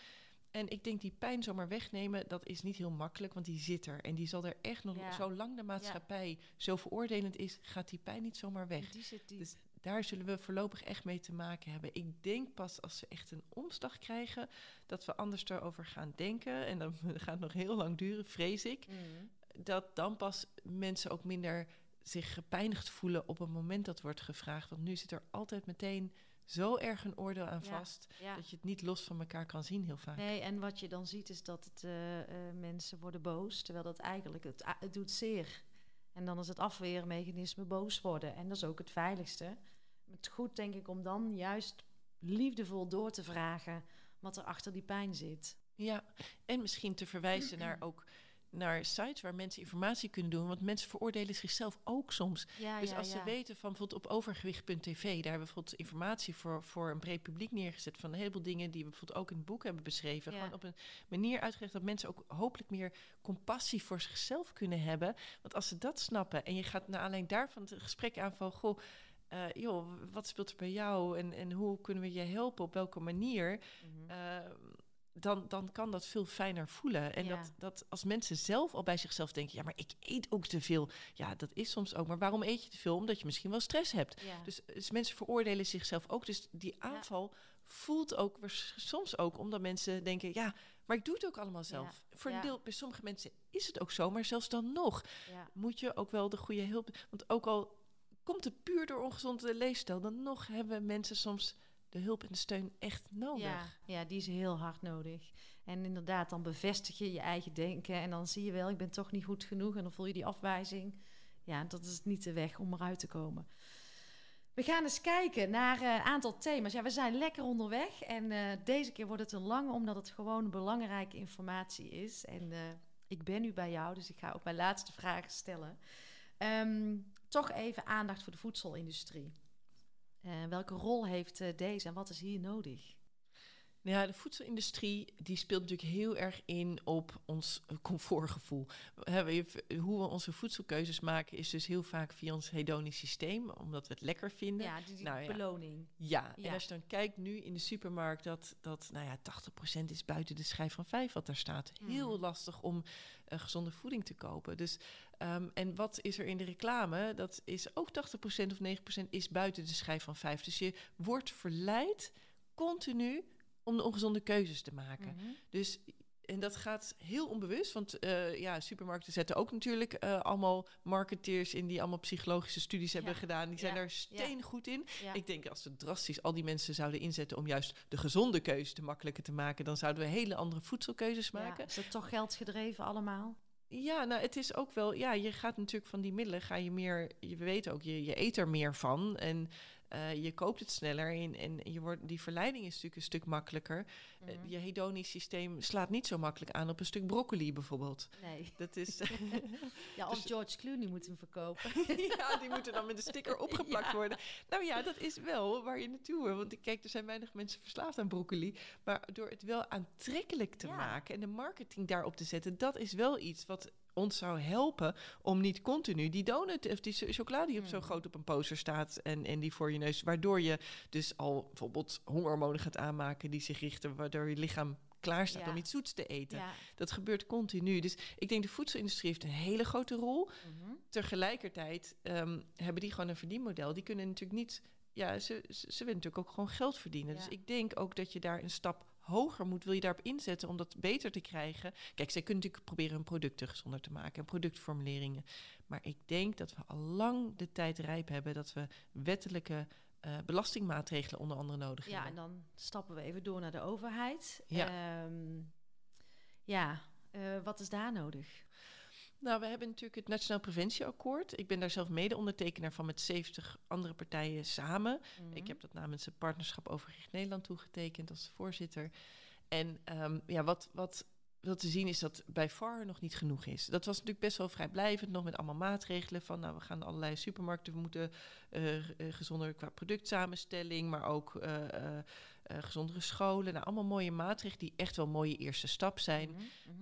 En ik denk die pijn zomaar wegnemen, dat is niet heel makkelijk, want die zit er. En die zal er echt nog, ja. zolang de maatschappij zo veroordelend is, gaat die pijn niet zomaar weg. Die zit Dus daar zullen we voorlopig echt mee te maken hebben. Ik denk pas als we echt een omslag krijgen, dat we anders erover gaan denken. En dan gaat het nog heel lang duren, vrees ik. Mm. Dat dan pas mensen ook minder zich gepijnigd voelen op het moment dat wordt gevraagd. Want nu zit er altijd meteen zo erg een oordeel aan vast dat je het niet los van elkaar kan zien heel vaak. Nee, en wat je dan ziet is dat het, uh, mensen worden boos, terwijl dat eigenlijk het, het doet zeer. En dan is het afweermechanisme boos worden. En dat is ook het veiligste. Het is goed, denk ik, om dan juist liefdevol door te vragen wat er achter die pijn zit. Ja, en misschien te verwijzen naar ook naar sites waar mensen informatie kunnen doen. Want mensen veroordelen zichzelf ook soms. dus als ze weten van bijvoorbeeld op overgewicht.tv, daar hebben we bijvoorbeeld informatie voor, voor een breed publiek neergezet van een heleboel dingen die we bijvoorbeeld ook in het boek hebben beschreven. Gewoon op een manier uitgelegd dat mensen ook hopelijk meer compassie voor zichzelf kunnen hebben. Want als ze dat snappen en je gaat naar alleen daarvan het gesprek aan van goh. Uh, joh, wat speelt er bij jou en, en hoe kunnen we je helpen? Op welke manier? Mm dan, dan kan dat veel fijner voelen. En dat, dat als mensen zelf al bij zichzelf denken: ja, maar ik eet ook te veel. Ja, dat is soms ook. Maar waarom eet je te veel? Omdat je misschien wel stress hebt. Dus, dus, mensen veroordelen zichzelf ook. Dus die aanval voelt ook soms ook omdat mensen denken: ja, maar ik doe het ook allemaal zelf. Voor een deel, bij sommige mensen is het ook zo, maar zelfs dan nog moet je ook wel de goede hulp. Want ook al komt het puur door ongezonde leefstijl, dan nog hebben mensen soms de hulp en de steun echt nodig. Ja, die is heel hard nodig. En inderdaad, dan bevestig je je eigen denken en dan zie je wel, ik ben toch niet goed genoeg en dan voel je die afwijzing. Ja, dat is niet de weg om eruit te komen. We gaan eens kijken naar een aantal thema's. Ja, we zijn lekker onderweg en uh, deze keer wordt het een lange, omdat het gewoon belangrijke informatie is. En uh, ik ben nu bij jou, dus ik ga ook mijn laatste vragen stellen. Um, toch even aandacht voor de voedselindustrie. Uh, welke rol heeft uh, deze en wat is hier nodig? Nou ja, de voedselindustrie die speelt natuurlijk heel erg in op ons comfortgevoel. Hoe we onze voedselkeuzes maken is dus heel vaak via ons hedonisch systeem, omdat we het lekker vinden. Ja, die, nou, ja. beloning. Ja. en als je dan kijkt nu in de supermarkt, dat, dat nou ja, 80% is buiten de schijf van 5 wat daar staat. Heel mhm. lastig om uh, gezonde voeding te kopen. Dus, um, en wat is er in de reclame? Dat is ook 80% of 9% is buiten de schijf van 5. Dus je wordt verleid continu om de ongezonde keuzes te maken. Mhm. Dus en dat gaat heel onbewust, want uh, ja, supermarkten zetten ook natuurlijk uh, allemaal marketeers in die allemaal psychologische studies hebben gedaan. Die zijn er steen goed in. Ik denk als we drastisch al die mensen zouden inzetten om juist de gezonde keuze te makkelijker te maken, dan zouden we hele andere voedselkeuzes maken. Is het toch geldgedreven allemaal? Ja, nou, het is ook wel, ja, je gaat natuurlijk van die middelen, ga je meer, je weet ook, je, je eet er meer van. En uh, je koopt het sneller en, en je wordt, die verleiding is natuurlijk een stuk makkelijker. Uh, je hedonisch systeem slaat niet zo makkelijk aan op een stuk broccoli bijvoorbeeld. Nee. Dat is, ja, of dus- George Clooney moet hem verkopen. ja, die moeten dan met een sticker opgeplakt worden. Nou ja, dat is wel waar je naartoe wil. Want ik kijk, er zijn weinig mensen verslaafd aan broccoli. Maar door het wel aantrekkelijk te maken en de marketing daarop te zetten, dat is wel iets wat ons zou helpen om niet continu die donut of die chocolade die op zo hmm. groot op een poster staat en, en die voor je neus, waardoor je dus al bijvoorbeeld hongerhormonen gaat aanmaken die zich richten, waardoor je lichaam klaar staat om iets zoets te eten. Dat gebeurt continu. Dus ik denk de voedselindustrie heeft een hele grote rol. Mhm. Tegelijkertijd um, hebben die gewoon een verdienmodel. Die kunnen natuurlijk niet ja, ze, ze, willen natuurlijk ook gewoon geld verdienen. Dus ik denk ook dat je daar een stap hoger moet, wil je daarop inzetten om dat beter te krijgen. Kijk, zij kunnen natuurlijk proberen hun producten gezonder te maken en productformuleringen. Maar ik denk dat we al lang de tijd rijp hebben dat we wettelijke uh, belastingmaatregelen onder andere nodig ja, hebben. Ja, en dan stappen we even door naar de overheid. Ja, um, ja uh, wat is daar nodig? Nou, we hebben natuurlijk het Nationaal Preventieakkoord. Ik ben daar zelf mede-ondertekenaar van met 70 andere partijen samen. Mhm. Ik heb dat namens het Partnerschap Overgewicht Nederland toegetekend als voorzitter. En ehm, ja, wat, wat wel te zien is dat bij far nog niet genoeg is. Dat was natuurlijk best wel vrijblijvend, nog met allemaal maatregelen van, nou, we gaan allerlei supermarkten, we moeten uh, gezonder qua productsamenstelling, maar ook uh, gezondere scholen. Nou, allemaal mooie maatregelen die echt wel een mooie eerste stap zijn, mm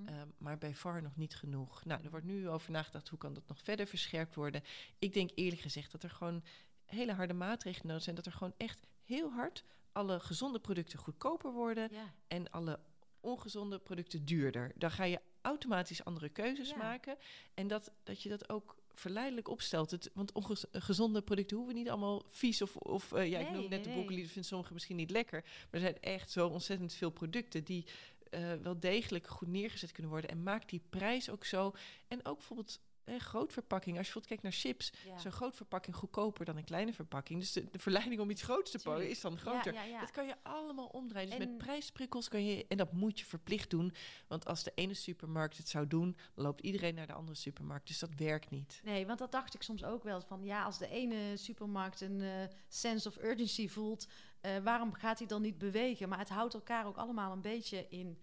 -hmm. maar bij far nog niet genoeg. Nou, er wordt nu over nagedacht, hoe kan dat nog verder verscherpt worden? Ik denk eerlijk gezegd dat er gewoon hele harde maatregelen nodig zijn, dat er gewoon echt heel hard alle gezonde producten goedkoper worden ja. en alle ongezonde producten duurder. Dan ga je automatisch andere keuzes maken. En dat, dat je dat ook verleidelijk opstelt. Het, want ongezonde producten hoeven niet allemaal vies of... of uh, ja, ik noem net de broccoli, dat vinden sommigen misschien niet lekker. Maar er zijn echt zo ontzettend veel producten die... Uh, wel degelijk goed neergezet kunnen worden. En maakt die prijs ook zo. En ook bijvoorbeeld een groot verpakking. Als je bijvoorbeeld kijkt naar chips, ja. is een groot verpakking goedkoper dan een kleine verpakking. Dus de, de verleiding om iets groots te pakken is dan groter. Ja, dat kan je allemaal omdraaien. Dus met prijsprikkels kan je, en dat moet je verplicht doen. Want als de ene supermarkt het zou doen, loopt iedereen naar de andere supermarkt. Dus dat werkt niet. Nee, want dat dacht ik soms ook wel. Van ja, als de ene supermarkt een uh, sense of urgency voelt, uh, waarom gaat hij dan niet bewegen? Maar het houdt elkaar ook allemaal een beetje in,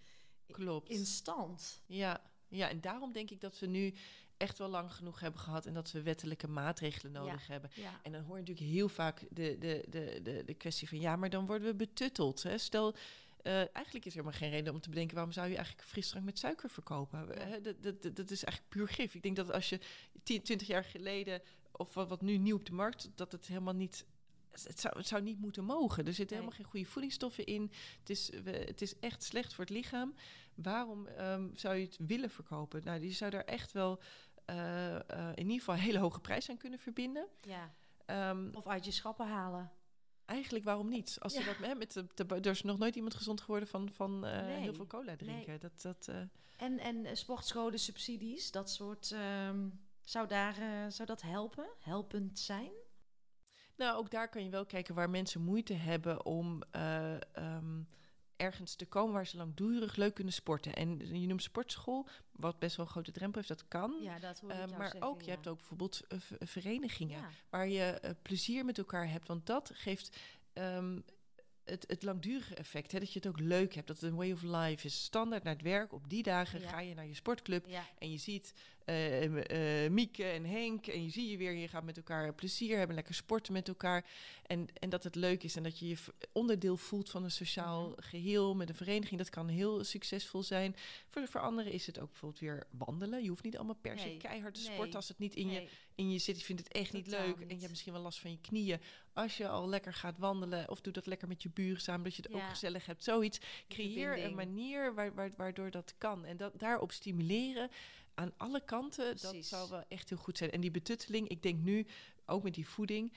Klopt. in stand. Ja. Ja, en daarom denk ik dat we nu echt wel lang genoeg hebben gehad en dat we wettelijke maatregelen nodig hebben. En dan hoor je natuurlijk heel vaak de, de, de, de, de kwestie van ja, maar dan worden we betutteld. Hè? Stel, uh, eigenlijk is er maar geen reden om te bedenken waarom zou je eigenlijk frisdrank met suiker verkopen. Ja. Dat, dat, dat, is eigenlijk puur gif. Ik denk dat als je 10, 20 jaar geleden, of wat, wat nu nieuw op de markt, dat het helemaal niet het zou, het zou niet moeten mogen. Er zitten helemaal geen goede voedingsstoffen in. Het is, we, het is echt slecht voor het lichaam. Waarom um, zou je het willen verkopen? Nou, die zou daar echt wel uh, uh, in ieder geval een hele hoge prijs aan kunnen verbinden. Ja. Um, of uit je schappen halen. Eigenlijk waarom niet? Als ja. dat, hè, met de, de, er is nog nooit iemand gezond geworden van, van uh, nee. heel veel cola drinken. Nee. Dat, dat, en, en sportscholen, subsidies, dat soort. Um, zou, daar, zou dat helpen? Helpend zijn? Nou, ook daar kan je wel kijken waar mensen moeite hebben om um, ergens te komen waar ze langdurig leuk kunnen sporten. En je noemt sportschool, wat best wel een grote drempel heeft, dat kan. Ja, dat hoor uh, maar zeggen, ook, ja. je hebt ook bijvoorbeeld uh, verenigingen ja. waar je uh, plezier met elkaar hebt. Want dat geeft um, het, het langdurige effect, hè, dat je het ook leuk hebt, dat het een way of life is. Standaard naar het werk, op die dagen ja. ga je naar je sportclub ja. en je ziet uh, uh, Mieke en Henk en je zie je weer, je gaat met elkaar plezier hebben, lekker sporten met elkaar. En, en dat het leuk is en dat je je onderdeel voelt van een sociaal mm. geheel met een vereniging, dat kan heel succesvol zijn. Voor, voor anderen is het ook bijvoorbeeld weer wandelen. Je hoeft niet allemaal per se nee. keihard te nee. sporten als het niet in, nee. je, in je zit. Je vindt het echt Totaal niet leuk niet. en je hebt misschien wel last van je knieën. Als je al lekker gaat wandelen of doe dat lekker met je buren samen, dat je het ja. ook gezellig hebt. Zoiets. Creëer een manier waar, waar, waardoor dat kan. En dat, daarop stimuleren aan alle kanten, Precies. dat zou wel echt heel goed zijn. En die betutteling, ik denk nu, ook met die voeding,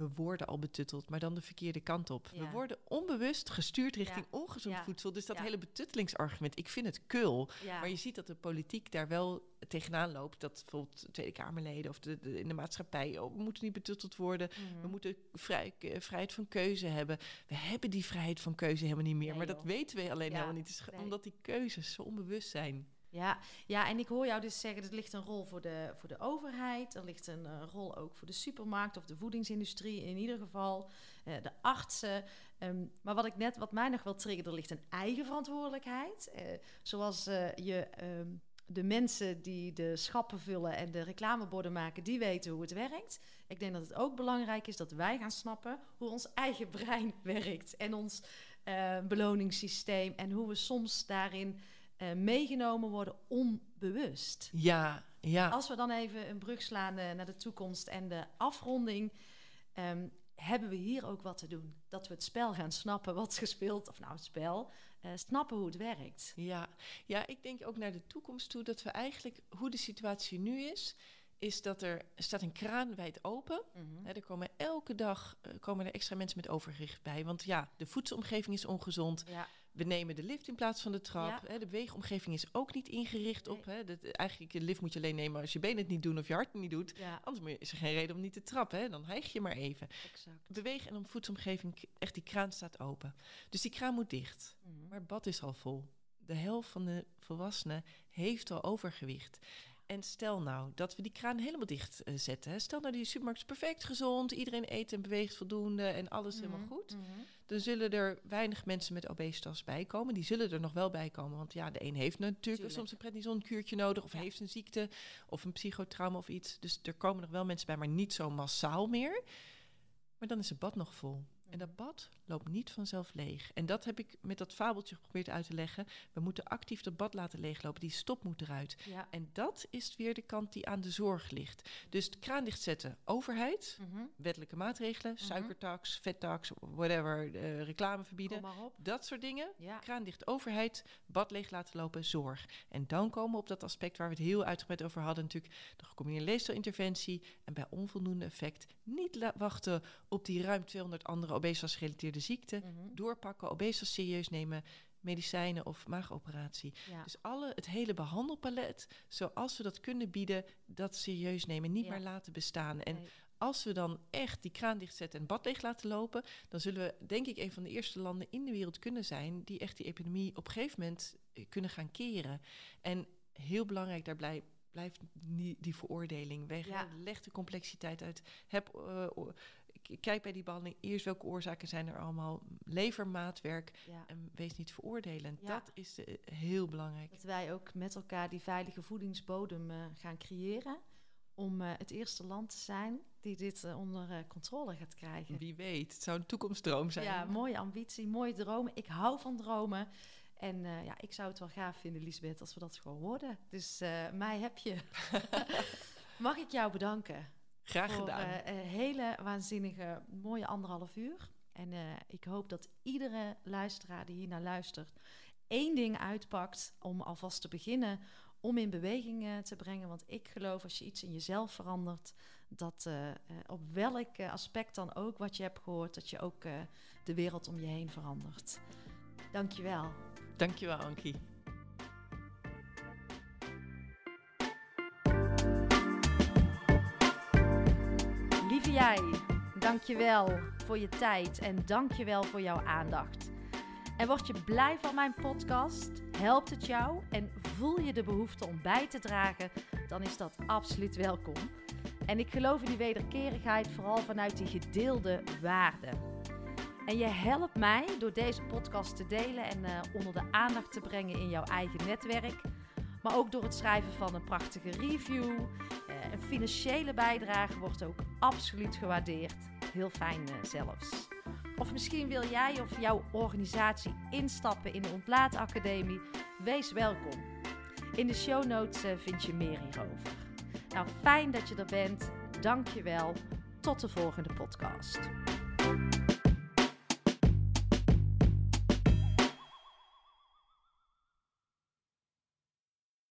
we worden al betutteld, maar dan de verkeerde kant op. Ja. We worden onbewust gestuurd richting ja. ongezond ja. voedsel. Dus dat hele betuttelingsargument, ik vind het kul. Maar je ziet dat de politiek daar wel tegenaan loopt. Dat bijvoorbeeld Tweede Kamerleden of de, de, in de maatschappij... Oh, we moeten niet betutteld worden. Mm -hmm. We moeten vrij, vrijheid van keuze hebben. We hebben die vrijheid van keuze helemaal niet meer. Nee, maar joh. dat weten we alleen helemaal niet. Dus. Omdat die keuzes zo onbewust zijn. Ja, ja, en ik hoor jou dus zeggen, er ligt een rol voor de, voor de overheid, er ligt een uh, rol ook voor de supermarkt of de voedingsindustrie in ieder geval, uh, de artsen. Um, maar wat ik net, wat mij nog wel triggert, er ligt een eigen verantwoordelijkheid. Uh, zoals je um, de mensen die de schappen vullen en de reclameborden maken, die weten hoe het werkt. Ik denk dat het ook belangrijk is dat wij gaan snappen hoe ons eigen brein werkt en ons beloningssysteem en hoe we soms daarin uh, meegenomen worden onbewust. Ja, ja. Als we dan even een brug slaan uh, naar de toekomst en de afronding, um, hebben we hier ook wat te doen. Dat we het spel gaan snappen wat gespeeld, of nou het spel, uh, snappen hoe het werkt. Ja. ja, ik denk ook naar de toekomst toe dat we eigenlijk, hoe de situatie nu is, is dat er, staat een kraan wijd open. He, er komen elke dag uh, komen er extra mensen met overgewicht bij. Want ja, de voedselomgeving is ongezond. Ja. We nemen de lift in plaats van de trap. Ja. De beweegomgeving is ook niet ingericht nee. op. Hè, dat, eigenlijk, de lift moet je alleen nemen als je benen het niet doen of je hart het niet doet. Ja. Anders is er geen reden om niet te trappen. Hè. Dan hijg je maar even. Exact. Beweeg en om voedselomgeving, echt die kraan staat open. Dus die kraan moet dicht. Mm-hmm. Maar het bad is al vol. De helft van de volwassenen heeft al overgewicht. En stel nou dat we die kraan helemaal dicht uh, zetten. Stel nou die supermarkt is perfect gezond, iedereen eet en beweegt voldoende en alles helemaal Mhm, goed. mhm. Dan zullen er weinig mensen met obesitas bij komen. Die zullen er nog wel bij komen. Want ja, de een heeft natuurlijk Tuurlijk. soms een prednisonkuurtje nodig. Of Ja. heeft een ziekte of een psychotrauma of iets. Dus er komen nog wel mensen bij, maar niet zo massaal meer. Maar dan is het bad nog vol. En dat bad loopt niet vanzelf leeg. En dat heb ik met dat fabeltje geprobeerd uit te leggen. We moeten actief dat bad laten leeglopen. Die stop moet eruit. Ja. En dat is weer de kant die aan de zorg ligt. Dus de kraan dichtzetten, overheid, Mhm. wettelijke maatregelen, Mhm. suikertax, vettax, whatever, eh, reclame verbieden. Dat soort dingen. Ja. Kraan dicht, overheid, bad leeg laten lopen, zorg. En dan komen we op dat aspect waar we het heel uitgebreid over hadden, natuurlijk de gecombineerde leefstijlinterventie. En bij onvoldoende effect niet wachten op die ruim 200 andere obesitas-gerelateerde ziekten. Mhm. Doorpakken, obesitas serieus nemen, medicijnen of maagoperatie. Ja. Dus alle, het hele behandelpalet, zoals we dat kunnen bieden, dat serieus nemen, niet Ja. meer laten bestaan. En Nee. als we dan echt die kraan dichtzetten en bad leeg laten lopen, dan zullen we denk ik een van de eerste landen in de wereld kunnen zijn die echt die epidemie op een gegeven moment eh, kunnen gaan keren. En heel belangrijk, daar blij- blijft die, die veroordeling weg. Ja. Leg de complexiteit uit. Heb, eh, kijk bij die behandeling eerst welke oorzaken zijn er allemaal. Lever maatwerk Ja. en wees niet veroordelend. Ja. Dat is eh, heel belangrijk. Dat wij ook met elkaar die veilige voedingsbodem eh, gaan creëren. Om het eerste land te zijn die dit onder controle gaat krijgen. Wie weet, het zou een toekomstdroom zijn. Ja, mooie ambitie, mooie dromen. Ik hou van dromen. En eh, ja, ik zou het wel gaaf vinden, Lisbeth, als we dat gewoon worden. Dus eh, mij heb je. Mag ik jou bedanken Graag voor gedaan. eh, een hele waanzinnige, mooie anderhalf uur. En ik hoop dat iedere luisteraar die hier naar luistert één ding uitpakt om alvast te beginnen om in beweging te brengen. Want ik geloof als je iets in jezelf verandert, dat op welk aspect dan ook wat je hebt gehoord, dat je ook de wereld om je heen verandert. Dankjewel. Dankjewel, Ankie. Lieve jij, dankjewel voor je tijd en dankjewel voor jouw aandacht. En word je blij van mijn podcast? Helpt het jou en voel je de behoefte om bij te dragen? Dan is dat absoluut welkom. En ik geloof in die wederkerigheid vooral vanuit die gedeelde waarden. En je helpt mij door deze podcast te delen en eh, onder de aandacht te brengen in jouw eigen netwerk. Maar ook door het schrijven van een prachtige review. Eh, een financiële bijdrage wordt ook absoluut gewaardeerd. Heel fijn eh, zelfs. Of misschien wil jij of jouw organisatie instappen in de Ontlaatacademie? Wees welkom. In de show notes vind je meer hierover. Nou, fijn dat je er bent. Dank je wel. Tot de volgende podcast.